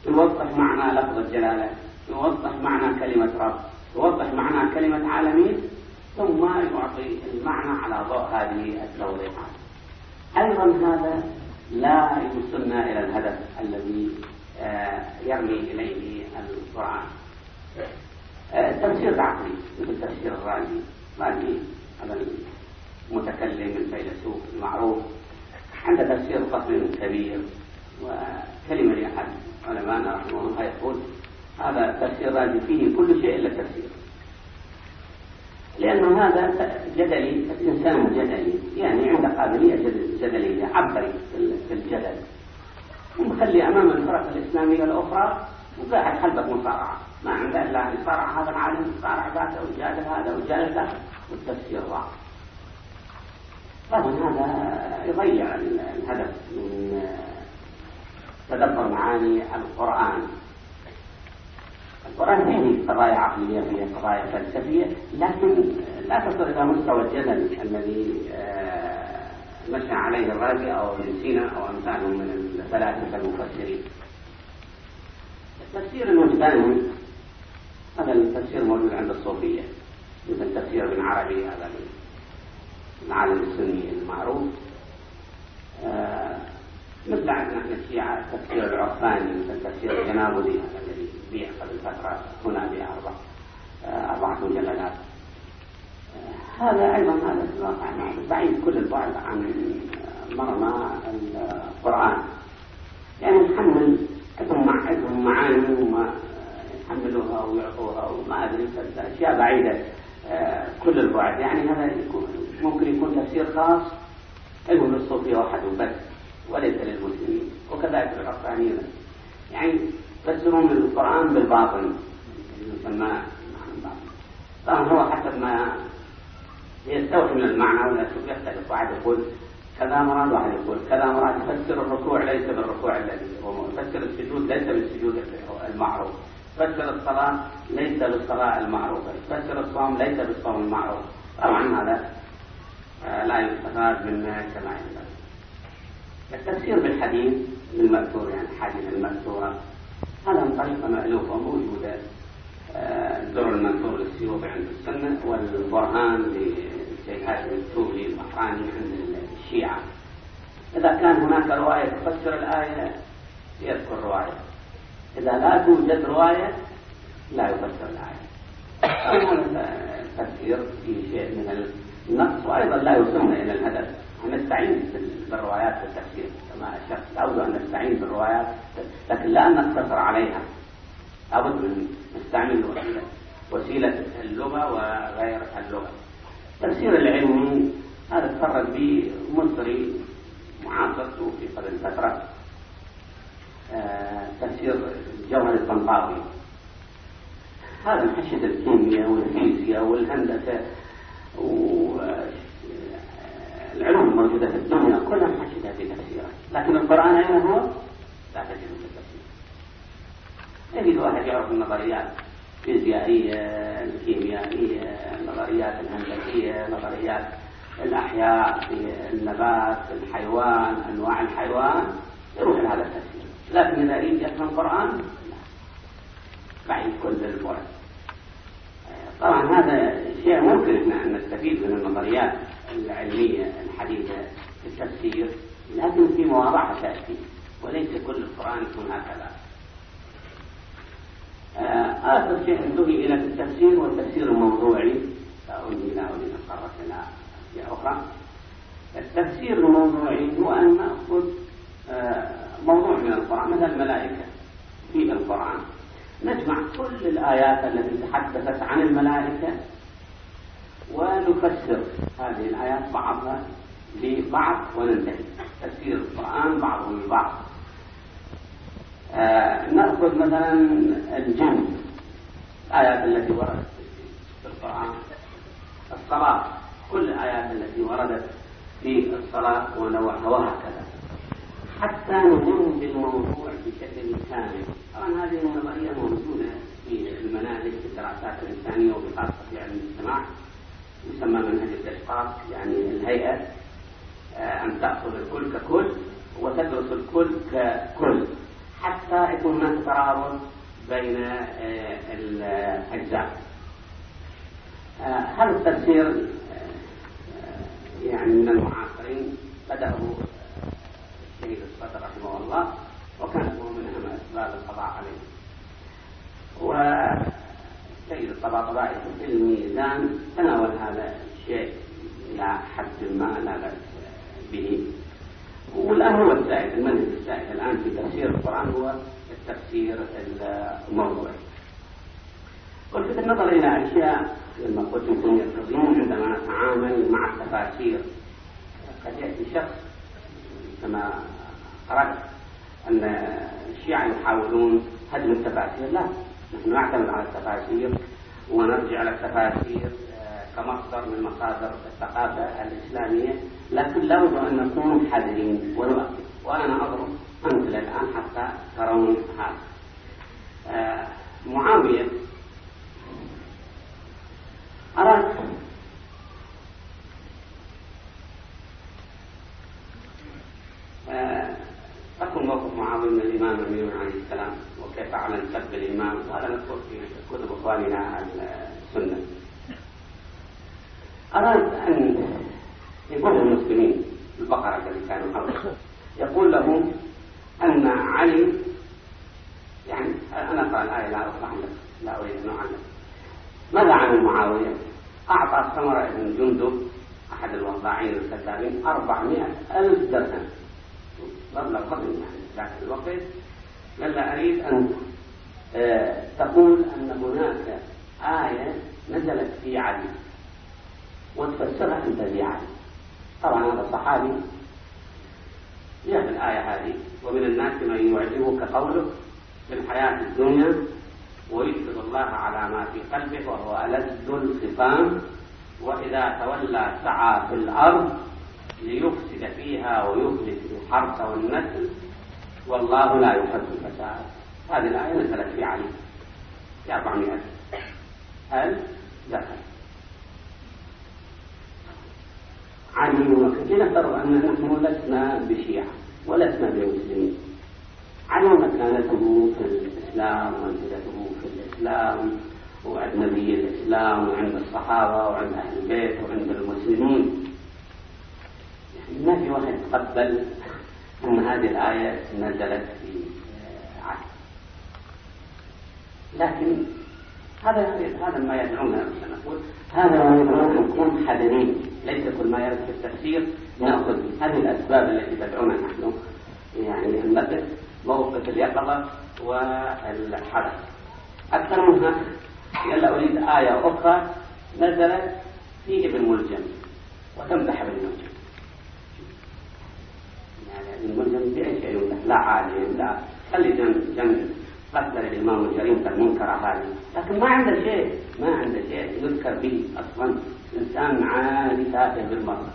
يوضح معنى لفظ الجلالة يوضح معنى كلمة رب يوضح معنى كلمة عالمين ثم يعطي المعنى على ضوء هذه التوضيحات أيضا هذا لا يوصلنا إلى الهدف الذي آه، يرمي إليه القرآن تفسير عقلي مثل تفسير الرازي الرازي هذا المتكلم الفيلسوف المعروف عنده تفسير ضخم كبير وكلمة لأحد علمائنا رحمه الله يقول هذا تفسير الرازي فيه كل شيء إلا التفسير لأنه هذا جدلي إنسان جدلي يعني عنده قابلية جدلية عبري في الجدل ومخلي أمام الفرق الإسلامية الأخرى وقاعد خلفك مصارعة ما عنده إلا يصارع هذا العالم مصارع ذاته وجالب هذا وجالب ذاته والتفسير ضاع طبعا هذا يضيع الهدف من آه، تدبر معاني القرآن القرآن فيه قضايا عقلية فيه قضايا فلسفية لكن لا تصل إلى مستوى الجدل الذي آه، مشى عليه الرازي أو ابن سينا أو أمثالهم من الفلاسفة المفسرين تفسير الوجداني هذا التفسير موجود عند الصوفية مثل تفسير ابن عربي هذا العالم السني المعروف آه، مثل عندنا في الشيعة تفسير العرفاني مثل تفسير الجنابلي هذا الذي بيع قبل فترة هنا بأربع آه، أربعة مجلدات آه، هذا أيضا هذا في الواقع نعم، بعيد كل البعد عن مرمى القرآن يعني نحمل ثم عندهم معاني وما يحملوها ويعطوها وما ادري اشياء بعيده آه، كل البعد يعني هذا يكون ممكن يكون تفسير خاص المهم الصوفية واحد بس وليس للمسلمين وكذلك العقلانيين يعني فسروا القرآن بالباطل يسمى طبعا هو حسب ما يستوحي من المعنى ولا يختلف واحد يقول كذا مراد واحد يقول كذا مراد يفسر الركوع ليس بالركوع الذي هو يفسر السجود ليس بالسجود المعروف يفسر الصلاة ليس بالصلاة المعروفة يفسر الصوم ليس بالصوم المعروف طبعا هذا آه، لا يستفاد منه كما ينبغي التفسير بالحديث المذكور يعني الحديث المذكورة هذا من طريقة مألوفة موجودة آه، الدور المذكور للسيوطي عند السنة والبرهان للشيخ هاشم التوبي البحراني عند الشيعة إذا كان هناك رواية تفسر الآية يذكر رواية إذا لا توجد رواية لا يفسر الآية التفسير فيه شيء من النص وأيضا لا يوصلنا إلى الهدف نستعين بالروايات في التفسير كما أشرت لابد أن نستعين بالروايات لكن لا نقتصر عليها لابد من نستعمل وسيلة اللغة وغير اللغة التفسير العلمي هذا تفرد به مصري معاصر في قبل فترة آه، تفسير جوهر الطنطاوي هذا انحشد الكيمياء والفيزياء والهندسة والعلوم الموجودة في الدنيا كلها انحشدها في تفسيره لكن القرآن أين هو؟ لا تجده في التفسير يجد واحد يعرف النظريات الفيزيائية الكيميائية النظريات الهندسية نظريات الأحياء في النبات في الحيوان أنواع الحيوان يروح هذا التفسير لكن إذا يريد يفهم القرآن بعيد كل البعد طبعا هذا شيء ممكن احنا ان نستفيد من النظريات العلمية الحديثة في التفسير لكن في مواضع تأتي وليس كل القرآن يكون هكذا آه، آخر شيء انتهي إلى التفسير والتفسير الموضوعي أولي أولينا قرتنا أخرى التفسير الموضوعي هو أن نأخذ آه، موضوع من القرآن مثل الملائكة في القرآن نجمع كل الآيات التي تحدثت عن الملائكة ونفسر هذه الآيات بعضها لبعض وننتهي تفسير القرآن بعضه لبعض آه نأخذ مثلا الجن الآيات التي وردت في القرآن الصلاة كل الآيات التي وردت في الصلاة ونوعها وهكذا حتى نمر بالموضوع بشكل كامل طبعا هذه النظرية موجودة في المناهج في الدراسات الإنسانية وبخاصة في علم الاجتماع يسمى منهج الإشقاق يعني الهيئة آه، أن تأخذ الكل ككل وتدرس الكل ككل حتى يكون هناك ترابط بين آه، الأجزاء آه، هذا التفسير يعني من المعاصرين بدأوا السيد الصدر رحمه الله وكان هو من أهم أسباب القضاء عليه والسيد الطباطبائي في الميزان تناول هذا الشيء إلى حد ما لا بأس به والآن هو الزائد المنهج الزائد الآن في تفسير القرآن هو التفسير الموضوعي ولفت النظر إلى أشياء لما قلت لكم يستطيعون عندما نتعامل مع التفاسير قد يأتي شخص كما قرأت أن الشيعة يحاولون هدم التفاسير لا نحن نعتمد على التفاسير ونرجع على التفاسير آه، كمصدر من مصادر الثقافة الإسلامية لكن لابد أن نكون حذرين ونؤكد وأنا أضرب أمثلة الآن حتى ترون هذا آه، معاوية أراد آه، أكون موقف معاوية من الإمام أمير عليه السلام وكيف أعلن سب الإمام وهذا مذكور في كتب إخواننا السنة أراد أن يقول للمسلمين البقرة التي كانوا حولها يقول لهم أن علي يعني أنا أقرأ الآية لا أصلح لك لا أريد أن أعلم ماذا عمل معاوية أعطى سمرة بن جندب أحد الوضاعين الكذابين 400 ألف درهم مبلغ قبل يعني ذاك الوقت قال له أريد أن آه، تقول أن هناك آية نزلت في علي وتفسرها أنت علي طبعا هذا صحابي جاء الآية هذه ومن الناس من يعجبك قوله في الحياة الدنيا ويشهد الله على ما في قلبه وهو ألذ الخصام وإذا تولى سعى في الأرض ليفسد فيها ويهلك الحرث والنسل والله لا يحب الفساد هذه الآية نزلت في علي في 400 هل دخل علي المنافقين ترى أن نحن لسنا بشيعة ولسنا بمسلمين على مكانته في الإسلام ومنزلته في الإسلام وعند نبي الإسلام وعند الصحابة وعند أهل البيت وعند المسلمين يعني ما في واحد تقبل أن هذه الآية نزلت في عهد لكن هذا هذا ما يدعونا نقول هذا ما يدعونا نكون حذرين ليس كل ما يرد في التفسير ناخذ هذه الاسباب التي تدعونا نحن يعني نبدأ موقف اليقظة والحذر أكثر منها يلا أريد آية أخرى نزلت في ابن ملجم وتمدح ابن ملجم يعني ابن ملجم بأي شيء يمدح لا عالم لا خلي جنب جنب قدر الإمام الجريمة المنكرة هذه لكن ما عنده شيء ما عنده شيء يذكر به أصلا إنسان عالي تافه بالمرة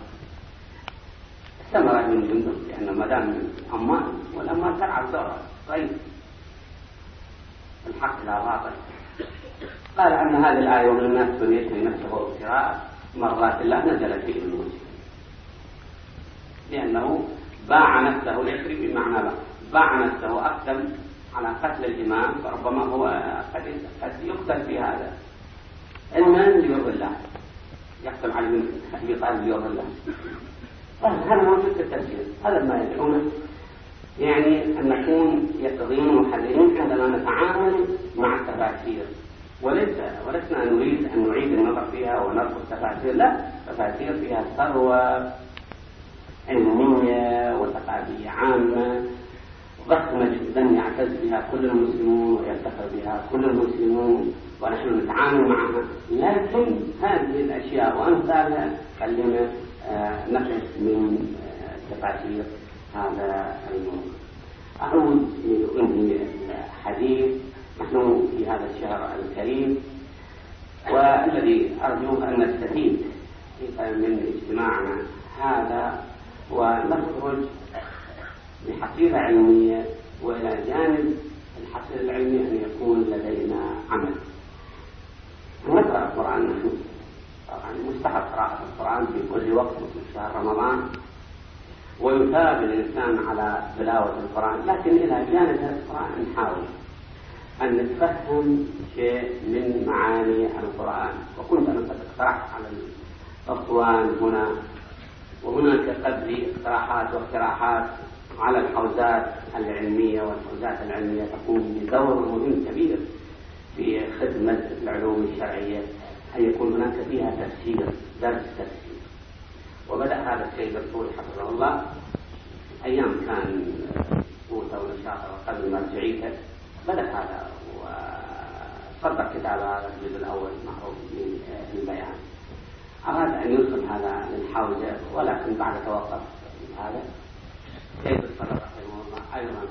استمر من جندب لأن ما دام من عمان والأموال ترعى الزرع طيب الحق لا باطل قال أن هذه الآية ومن الناس من يشري نفسه ابتغاء مرضات الله نزلت فيه الموسى لأنه باع نفسه يشري بمعنى باع نفسه أقدم على قتل الإمام فربما هو قد يقتل في هذا علما ليرضي الله يقتل على بن أبي طالب ليرضي الله طيب، هذا موجود في التفسير هذا ما يدعونه يعني أن نكون يقظين محللين عندما نتعامل مع التفاسير وليس ولسنا نريد أن نعيد النظر فيها ونرفض التفاسير لا تفاسير فيها ثروة علمية وثقافية عامة ضخمة جدا يعتز بها كل المسلمون ويفتخر بها كل المسلمون ونحن نتعامل معها لكن هذه الأشياء وأمثالها كلمة نقف من تفاسير هذا الموضوع أعود لأنهي الحديث نحن في هذا الشهر الكريم والذي ارجو أن نستفيد من اجتماعنا هذا ونخرج بحقيقة علمية وإلى جانب الحصر العلمي أن يكون لدينا عمل نقرأ القرآن نحن طبعا يعني مستحب قراءة القرآن في كل وقت في شهر رمضان ويثاب الإنسان على تلاوة القرآن لكن إلى جانب القرآن نحاول أن نتفهم شيء من معاني القرآن وكنت أنا قد اقترحت على الأخوان هنا وهناك لي اقتراحات واقتراحات على الحوزات العلمية والحوزات العلمية تقوم بدور مهم كبير في خدمة العلوم الشرعية أن يكون هناك فيها تفسير درس تفسير وبدأ هذا الشيخ بالطول حفظه الله أيام كان موسى ونشاطه وقبل مرجعيته بدأ هذا وصدق كتاب هذا الجزء الأول معروف من البيان أراد أن يدخل هذا من ولكن بعد توقف هذا كيف الصدر رحمه الله أيضا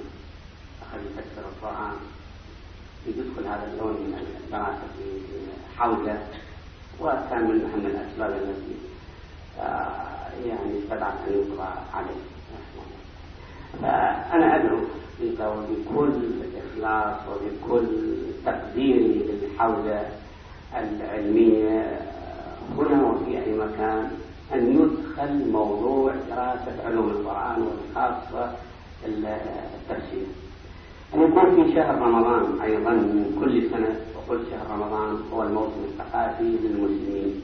أخذ يفسر القرآن يدخل هذا اللون من الدراسة في حوزة وكان من أهم الأسباب التي آه، يعني استدعت أن يقرأ عليه فأنا آه، أدعو أنت وبكل إخلاص وبكل تقديري للحوزة العلمية آه، هنا وفي أي مكان أن يدخل موضوع دراسة علوم القرآن وخاصة التفسير أن يكون في شهر رمضان أيضا من كل سنة وكل شهر رمضان هو الموسم الثقافي للمسلمين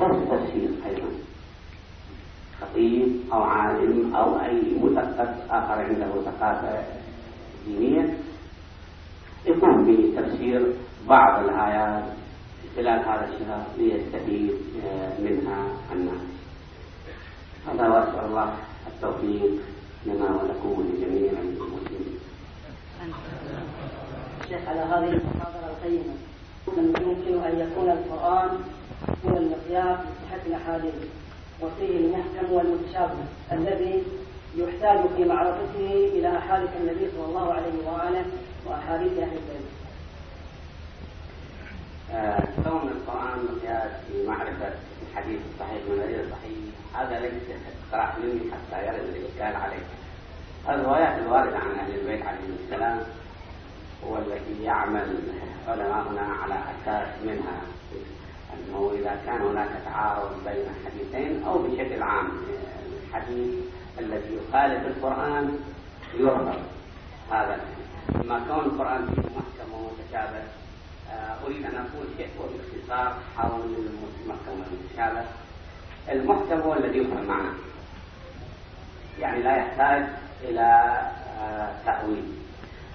بس تفسير أيضا خطيب أو عالم أو أي مثقف آخر عنده ثقافة دينية يقوم بتفسير بعض الآيات خلال هذا الشهر ليستفيد آه، منها الناس هذا وأسأل الله التوفيق لنا ولكم ولجميع المسلمين
شيخ على هذه المحاضرة القيمة من يمكن أن يكون القرآن هو المقياس لصحة الأحاديث وفيه المحكم والمتشابه الذي يحتاج في معرفته إلى أحاديث النبي صلى الله عليه
وآله وأحاديث
أهل العلم.
آه، كون القرآن مقياس لمعرفة الحديث الصحيح من غير الصحيح هذا ليس اقتراح مني حتى يرد الإشكال عليه. الروايات الواردة عن أهل البيت عليهم السلام والتي يعمل علماؤنا على أساس منها أنه إذا كان هناك تعارض بين حديثين أو بشكل عام الحديث الذي يخالف القرآن يرفض هذا ما كون القرآن فيه محكم ومتشابه آه، أريد أن أقول شيء باختصار حول المحكم والمتشابه المحكم هو الذي يفهم معناه يعني لا يحتاج إلى آه، تأويل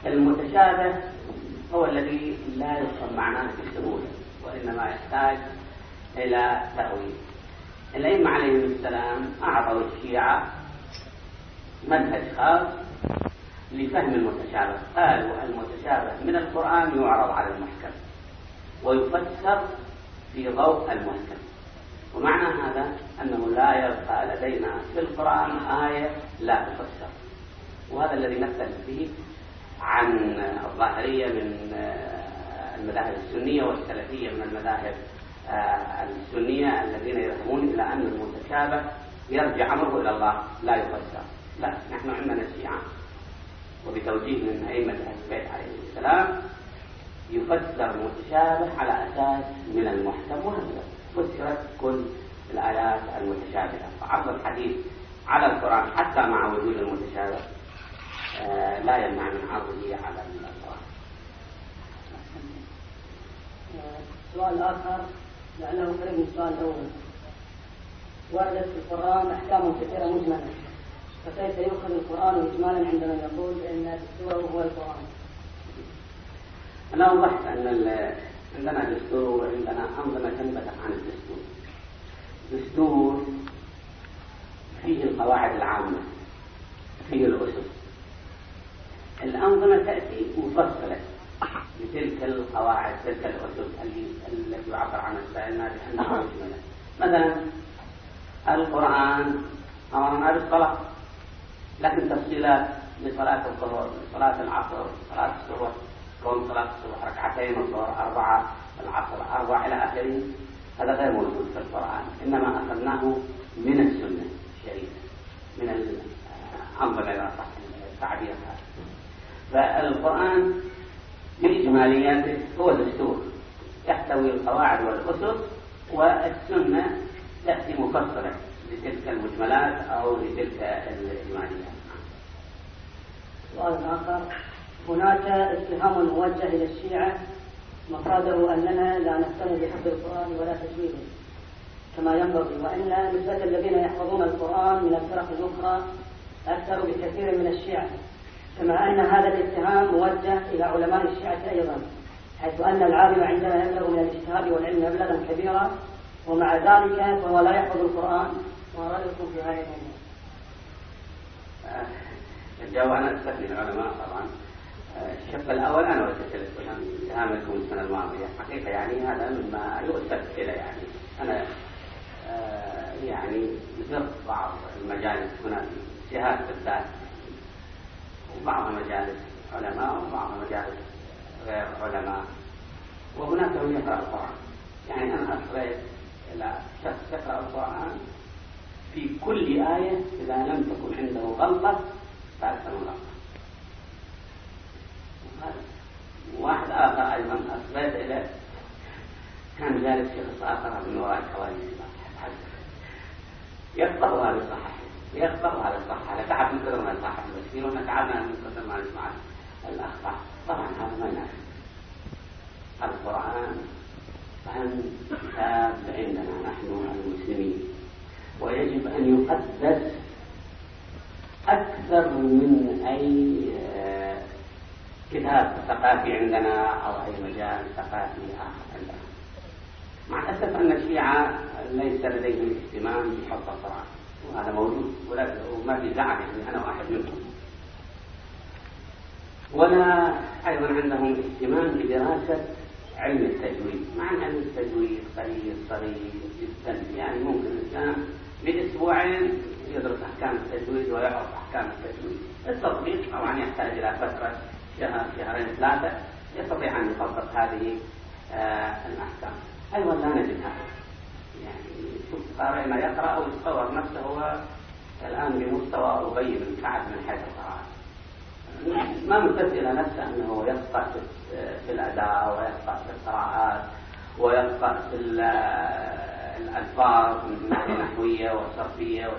المتشابه هو الذي لا يفهم معناه بسهولة وإنما يحتاج إلى تأويل الأئمة عليهم السلام أعطوا الشيعة منهج خاص لفهم المتشابه قالوا المتشابه من القرآن يعرض على المحكم ويفسر في ضوء المحكم ومعنى هذا أنه لا يبقى لدينا في القرآن آية لا تفسر وهذا الذي نبحث فيه عن الظاهرية من آه، المذاهب السنية والسلفية من المذاهب آه، السنية الذين يذهبون إلى أن المتشابه يرجع أمره إلى الله لا يفسر لا نحن عندنا الشيعة وبتوجيه من أئمة أهل البيت عليه السلام يفسر المتشابه على أساس من المحكم وهكذا فسرت كل الآيات المتشابهة فعرض الحديث على القرآن حتى مع وجود المتشابه لا يمنع من عرضه على الأطراف
سؤال آخر لأنه قريب من السؤال الأول وردت في القرآن أحكام كثيرة مجملة فكيف يؤخذ القرآن إجمالا عندما يقول بأن دستوره هو القرآن؟
أنا أوضحت أن عندنا دستور وعندنا أنظمة تنبثق عن الدستور. دستور فيه القواعد العامة فيه الأسس الأنظمة تأتي مفصلة بتلك القواعد تلك الأسس التي يعبر عنها سائلنا بأنها مجملة مثلا القرآن أمرنا بالصلاة لكن تفصيلات لصلاة الظهر لصلاة العصر لصلاة الصبح كون صلاة الصبح ركعتين الظهر أربعة العصر أربعة إلى آخره هذا غير موجود في القرآن إنما أخذناه من السنة الشريفة من الأنظمة آه، إلى التعبير هذا فالقرآن بإجمالياته هو دستور يحتوي القواعد والأسس والسنة تأتي مفصلة لتلك المجملات أو لتلك الإجماليات
سؤال آخر هناك اتهام موجه إلى الشيعة مصادره أننا لا نهتم بحفظ القرآن ولا تجويده كما ينبغي وإلا نسبة الذين يحفظون القرآن من الفرق الأخرى أكثر بكثير من الشيعة كما أن هذا الاتهام موجه إلى علماء الشيعة أيضا حيث أن العالم عندما يبلغ من الاجتهاد والعلم مبلغا كبيرا ومع ذلك فهو لا يحفظ القرآن ما رأيكم في هذه الأمور؟
آه، الجواب أنا استثني العلماء طبعا آه، الشق الأول أنا وجهت اتهامكم السنة الماضية حقيقة يعني هذا مما يؤسف إلى يعني أنا آه، يعني زرت بعض المجالس هنا في جهات بالذات وبعض المجالس علماء وبعض المجالس غير علماء وهناك من يقرأ القرآن يعني أنا أصغيت إلى شخص يقرأ القرآن في كل آية إذا لم تكن عنده غلطة فأكثر من غلطة واحد آخر أيضا أصغيت إليه كان جالس شخص آخر من وراء الكواليس يقطع هذا صحيح يخضعوا على الصحة على تعب نقدر من الصحة كثير واحنا تعبنا نقدر ما نسمع الأخطاء طبعا هذا ما ينافي القرآن عن كتاب عندنا نحن المسلمين ويجب أن يقدس أكثر من أي آه، كتاب ثقافي عندنا أو أي مجال ثقافي آخر عندنا مع الأسف أن الشيعة ليس لديهم اهتمام بحفظ القرآن وهذا موجود ولا وما في زعم يعني انا واحد منهم ولا ايضا عندهم اهتمام بدراسه علم التجويد مع ان علم التجويد قليل صغير جدا يعني ممكن الانسان باسبوعين يدرس احكام التجويد ويعرف احكام التجويد التطبيق طبعا يحتاج الى فتره شهر شهرين ثلاثه يستطيع ان يطبق هذه آه، الاحكام ايضا لا نجد هذا يعني ما يقرأ ويتصور نفسه هو الآن بمستوى أبي بن كعب من حيث القراءة ما ممتد إلى نفسه أنه يقطع في الأداء ويقطع في القراءات ويقطع في الألفاظ من ناحية نحوية وصرفية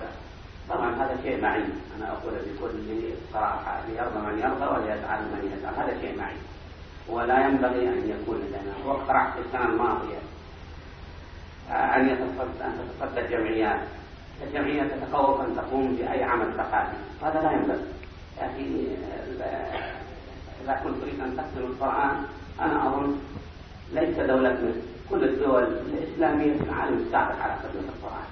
طبعا هذا شيء معي أنا أقول بكل صراحة ليرضى من يرضى وليزعل من يزعل هذا شيء معي ولا ينبغي أن يكون لنا وقرات في السنة الماضية أن تتصدى الجمعيات الجمعية تتخوف أن تقوم بأي عمل ثقافي وهذا لا ينبغي يا أخي آه، إذا كنت تريد أن تختم القرآن أنا أظن ليس دولة كل الدول الإسلامية في العالم تساعد على خدمة القرآن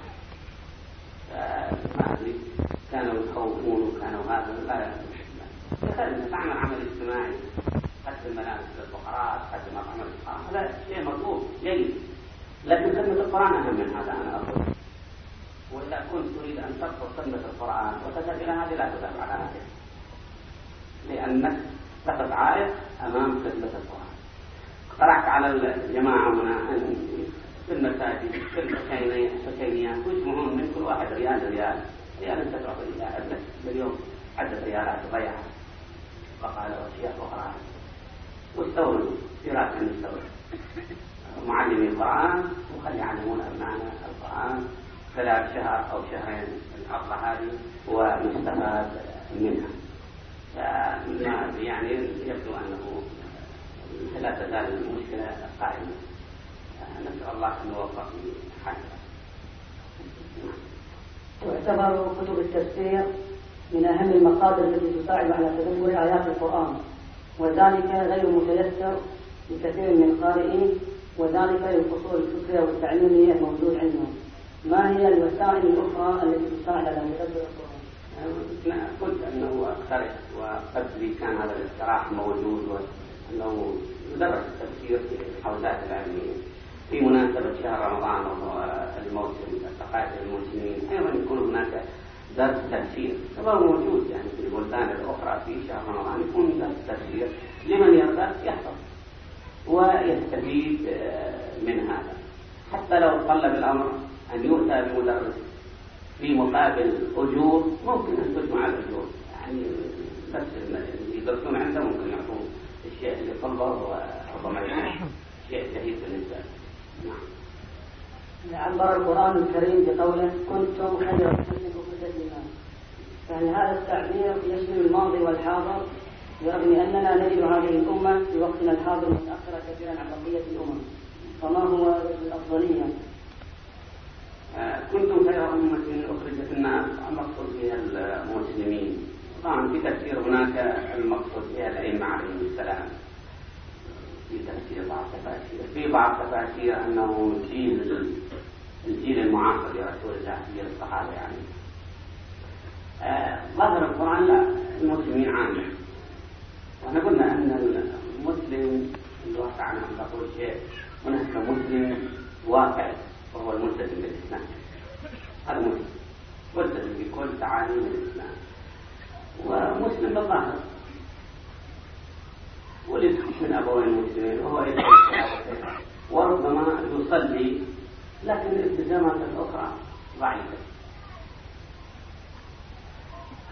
آه، يعني كانوا يخوفون وكانوا هذا لا يخدم تعمل عمل اجتماعي قدم ملابس للفقراء قدم مطعم للفقراء هذا شيء مطلوب جيد لكن خدمة القرآن أهم من هذا أنا أقول وإذا كنت تريد أن ترفض خدمة القرآن وتذهب إلى هذه لا تذهب على هذه لأنك تقف عائق أمام خدمة القرآن اقترحت على الجماعة هنا في المساجد في الحسينيات ويجمعون من كل واحد ريال ريال ريال أنت تروح إلى ابنك باليوم عدة ريالات ضيعها فقال وشيخ وقرأها واستولوا في راس المستوى معلمي القرآن وخلي يعلمون أبنائنا القرآن ثلاث شهر أو شهرين الحلقة هذه ونستفاد منها يعني يبدو أنه لا تزال المشكلة قائمة نسأل الله أن يوفق حقها
تعتبر كتب التفسير من أهم المصادر التي تساعد على تدبر آيات القرآن وذلك غير متيسر لكثير من القارئين وذلك للقصور الفكرية والتعليمية الموجود عندهم ما هي الوسائل الأخرى التي تساعد على
مدبر القرآن؟ قلت أنه أقترح وقد كان هذا الاقتراح موجود وأنه درس التفسير في الحوزات العلمية في مناسبة شهر رمضان والموسم الثقافة المسلمين أيضا يكون هناك درس تفسير هذا موجود يعني في البلدان الأخرى في شهر رمضان يكون درس تفسير لمن يرغب يحفظ ويستفيد آه، من هذا حتى لو طلب الأمر أن يؤتى بمدرس في مقابل أجور ممكن أن تجمع الأجور يعني بس يدرسون عنده ممكن يعطوه الشيء اللي طلبه وربما شيء جيد بالنسبة
نعم عبر القرآن الكريم بقوله كنتم خير أمة في للناس يعني هذا التعبير يشمل الماضي والحاضر برغم أننا نجد هذه الأمة في وقتنا الحاضر متأخرة كثيرا عن بقية الأمم فما هو الأفضلية؟
آه، كنتم خير أمة أخرجت الناس المقصود بها المسلمين طبعا في تفسير هناك المقصود بها الأئمة عليهم السلام في تفسير بعض التفاسير في بعض التفاسير أنه جيل الجيل المعاصر لرسول الله جيل الصحابة يعني آه، ظهر القرآن لا المسلمين عامة احنا قلنا ان المسلم الواقع على نقول شيء هناك مسلم واقع وهو الملتزم بالاسلام هذا مسلم ملتزم بكل تعاليم الاسلام ومسلم بالظاهر ولد من ابوين مسلمين وهو وربما يصلي لكن الالتزامات الاخرى ضعيفه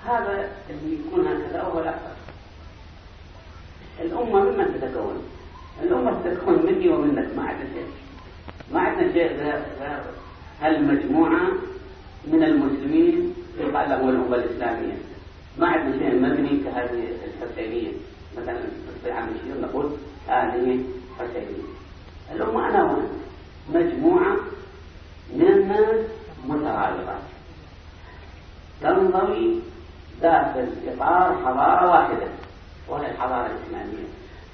هذا اللي يكون هكذا هو الاكثر الأمة ممن تتكون الأمة تتكون مني ومنك ما عندنا شيء ما عندنا شيء غير هالمجموعة من المسلمين في القلب والأمة الإسلامية ما عندنا شيء مبني كهذه الحسينية مثلا في عام الشيخ نقول هذه حسينية الأمة أنا وأنت مجموعة من الناس مترابطة تنضوي داخل إطار حضارة واحدة وهي الحضارة الإسلامية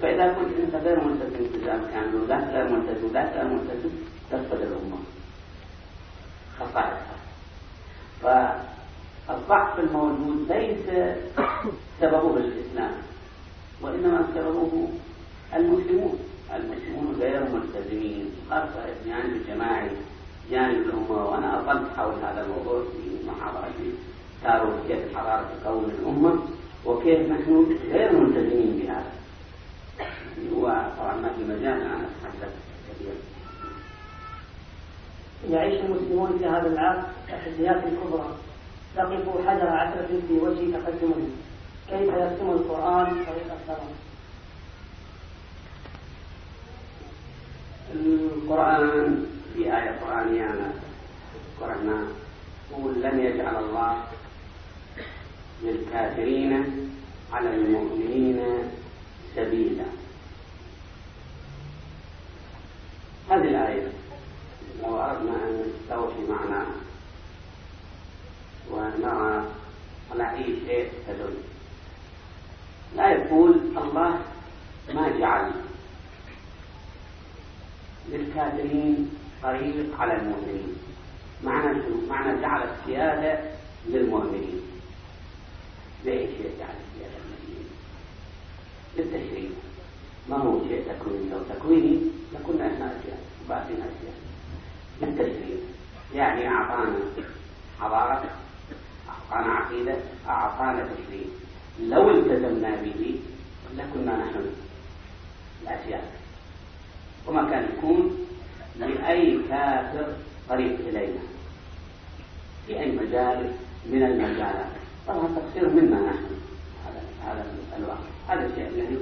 فإذا كنت أنت غير ملتزم بالتزام كامل وذاك غير ملتزم وذاك غير ملتزم تفقد الأمة خصائصها فالضعف الموجود ليس سببه الإسلام وإنما سببه المسلمون المسلمون غير ملتزمين خاصة الجانب يعني الجماعي يعني جانب الأمة وأنا أطلت حول هذا الموضوع في محاضرتي تاريخ الحضارة تكون الأمة وكيف نحن غير ملتزمين بهذا هو طبعا ما في مجال انا أتحدث
كثير يعيش المسلمون في هذا العصر تحديات كبرى تقف حجر عثرة في وجه تقدمهم كيف يرسم القرآن طريق السلام القرآن في آية قرآنية قرأنا قول لن يجعل الله للكافرين على المؤمنين سبيلا هذه الآية لو أردنا أن نستوفي معناها ونرى على أي شيء تدل لا يقول الله ما جعل للكافرين طريق على المؤمنين معنى معنى جعل السيادة للمؤمنين ليش شيء تعرف يا للتشريع ما هو شيء تكويني لو تكويني لكنا احنا أشياء وبعدين أشياء للتشريع يعني أعطانا حضارة أعطانا عقيدة أعطانا تشريع لو التزمنا به لكنا نحن الأشياء وما كان يكون لأي كافر طريق إلينا في أي مجال من المجالات طبعا تقصير منا نحن على هذا الواقع هذا الشيء الذي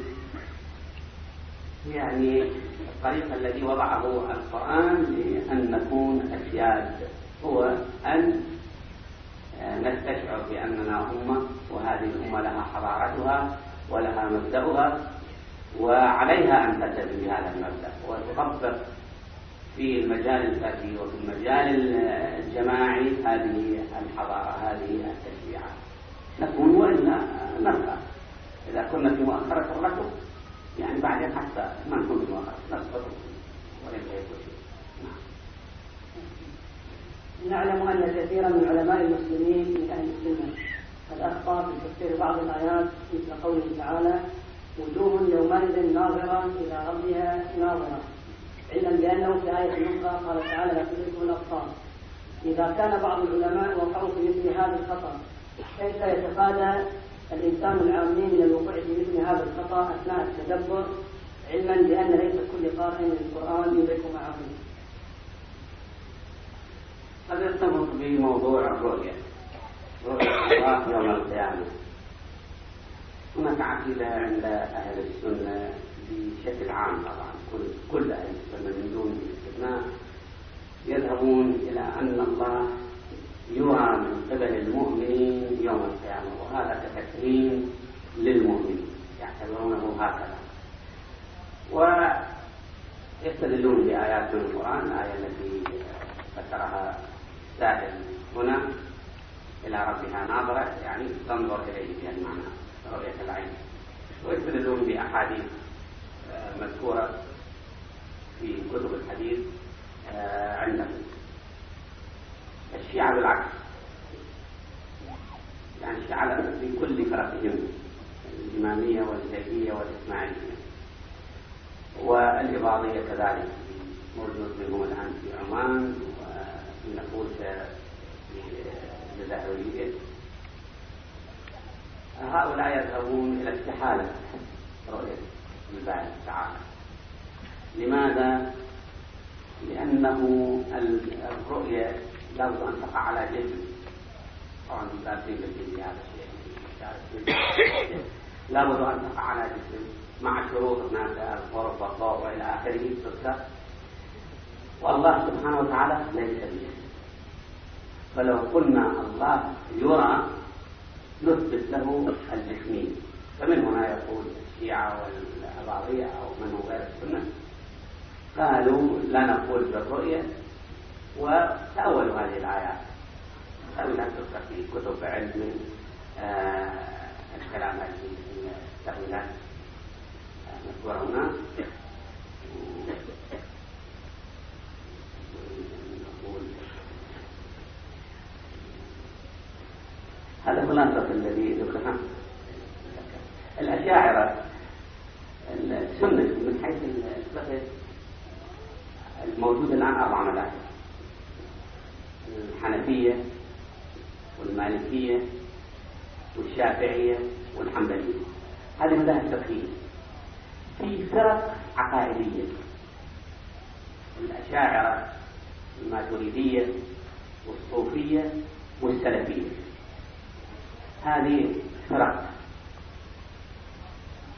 يعني-, يعني الطريق الذي وضعه القرآن لأن نكون أشياد هو أن آه، نستشعر بأننا أمة وهذه الأمة لها حضارتها ولها مبدأها وعليها أن تلتزم بهذا المبدأ وتطبق في المجال الفردي وفي المجال الجماعي هذه الحضارة هذه التشريعات نكون وإلا نرقى إذا كنا في مؤخرة الركب يعني بعدين حتى ما نكون في مؤخرة نصبر وليس يكون شيء نعلم أن كثيرا من علماء المسلمين من أهل السنة قد أخطأ في تفسير بعض الآيات مثل قوله تعالى وجوه يومئذ ناظرة إلى ربها ناظرة علما بأنه في آية أخرى قال تعالى لا تدركوا الأبصار إذا كان بعض العلماء وقعوا في مثل هذا الخطأ كيف يتفادى الإنسان العامي من الوقوع في مثل هذا الخطأ أثناء التدبر علما بأن ليس كل قارئ للقرآن يدرك معه هذا يرتبط بموضوع الرؤية. رؤية الله يوم القيامة. هناك عقيدة عند أهل السنة بشكل عام طبعا كل كل أهل السنة من دون استثناء يذهبون إلى أن الله يرى من قبل المؤمنين يوم القيامة وهذا كتكريم للمؤمنين يعتبرونه هكذا ويستدلون بآيات من القرآن الآية التي ذكرها سائل هنا إلى ربها ناظرة يعني تنظر إليه بهذا المعنى رؤية العين ويستدلون بأحاديث آه، مذكورة في كتب الحديث آه، عندهم الشيعة بالعكس يعني الشيعة من كل فرقهم الإمامية والزيدية والإسماعيلية والإباضية كذلك موجود منهم الآن في عمان وفي نفوس الزهرية هؤلاء يذهبون إلى استحالة رؤية الباري تعالى لماذا؟ لأنه الرؤية لو تقع على جسم طبعا بابين الجن هذا شيء لابد أن تقع على جسم مع شروط الناس الضرب والضوء وإلى آخره تذكر والله سبحانه وتعالى ليس بجسم فلو قلنا الله يرى نثبت له الجسمين فمن هنا يقول الشيعة والأباضية أو من هو غير السنة قالوا لا نقول بالرؤية وتأولوا هذه الآيات من أن تذكر في كتب علم آه، الكلام هذه التأويلات آه، مذكورة هنا هذا هو الأنصف الذي ذكرها الأشاعرة السنة من حيث الموجود الآن أربع مذاهب الحنفية والمالكية والشافعية والحنبلية هذه المذاهب الفقهية في فرق عقائدية الأشاعرة الماتريدية والصوفية والسلفية هذه فرق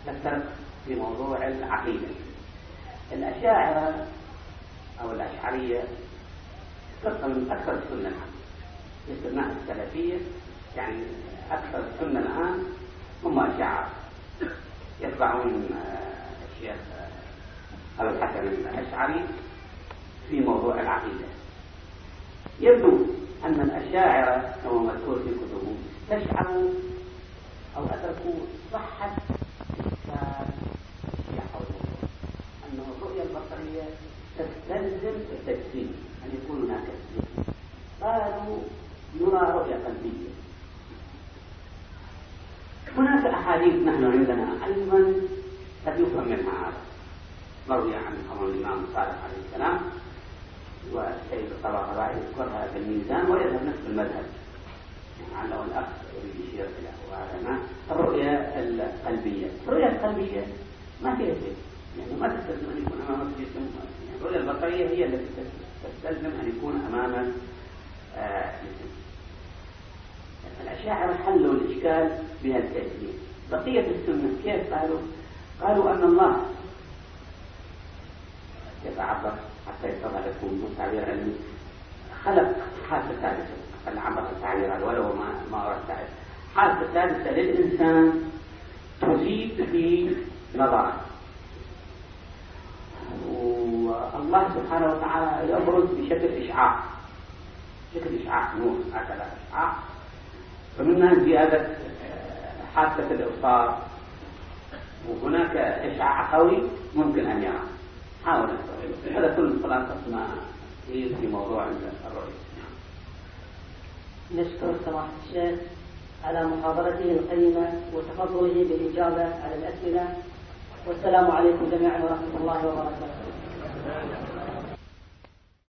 تفترق في موضوع العقيدة الأشاعرة أو الأشعرية فرقة من أكثر السنة العام باستثناء السلفية يعني أكثر السنة الآن هم أشاعرة يتبعون الشيخ آه، آه، أبو الحسن الأشعري في موضوع العقيدة يبدو أن الأشاعرة كما مذكور في كتبهم تشعروا أو أدركوا صحة الشيعة والموضوع أن الرؤية البصرية تستلزم التجسيم أن يكون هناك اثنين قالوا نرى رؤية قلبية هناك أحاديث نحن عندنا أيضا قد يفهم منها هذا مروي عن أمر الإمام صالح عليه السلام وسيد الطبقة يذكرها في الميزان ويذهب نفس المذهب لعله الأخ يريد يشير إلى وهذا ما الرؤية القلبية الرؤية القلبية ما فيها شيء يعني ما تستلزم أن يكون أمامك جسم الرؤية البصرية هي التي تستلزم فاستلزم أن يكون أمامك مثل آه، الأشاعرة حلوا الإشكال بهذا التأثير بقية السنة كيف قالوا؟ قالوا أن الله كيف عبر حتى يتضح لكم تعبير علمي خلق حاسة ثالثة عبر التعبير هذا ولو ما ما أرد حاسة ثالثة للإنسان تزيد في نظرات والله سبحانه وتعالى يبرز بشكل إشعاع شكل إشعاع نور هكذا إشعاع فمنها زيادة آه، حاسة الإبصار وهناك إشعاع قوي ممكن أن يرى حاول أن هذا كل خلاصة ما في موضوع الرؤية نشكر سماحة الشيخ على محاضرته القيمة وتفضله بالإجابة على الأسئلة والسلام عليكم جميعا ورحمة الله وبركاته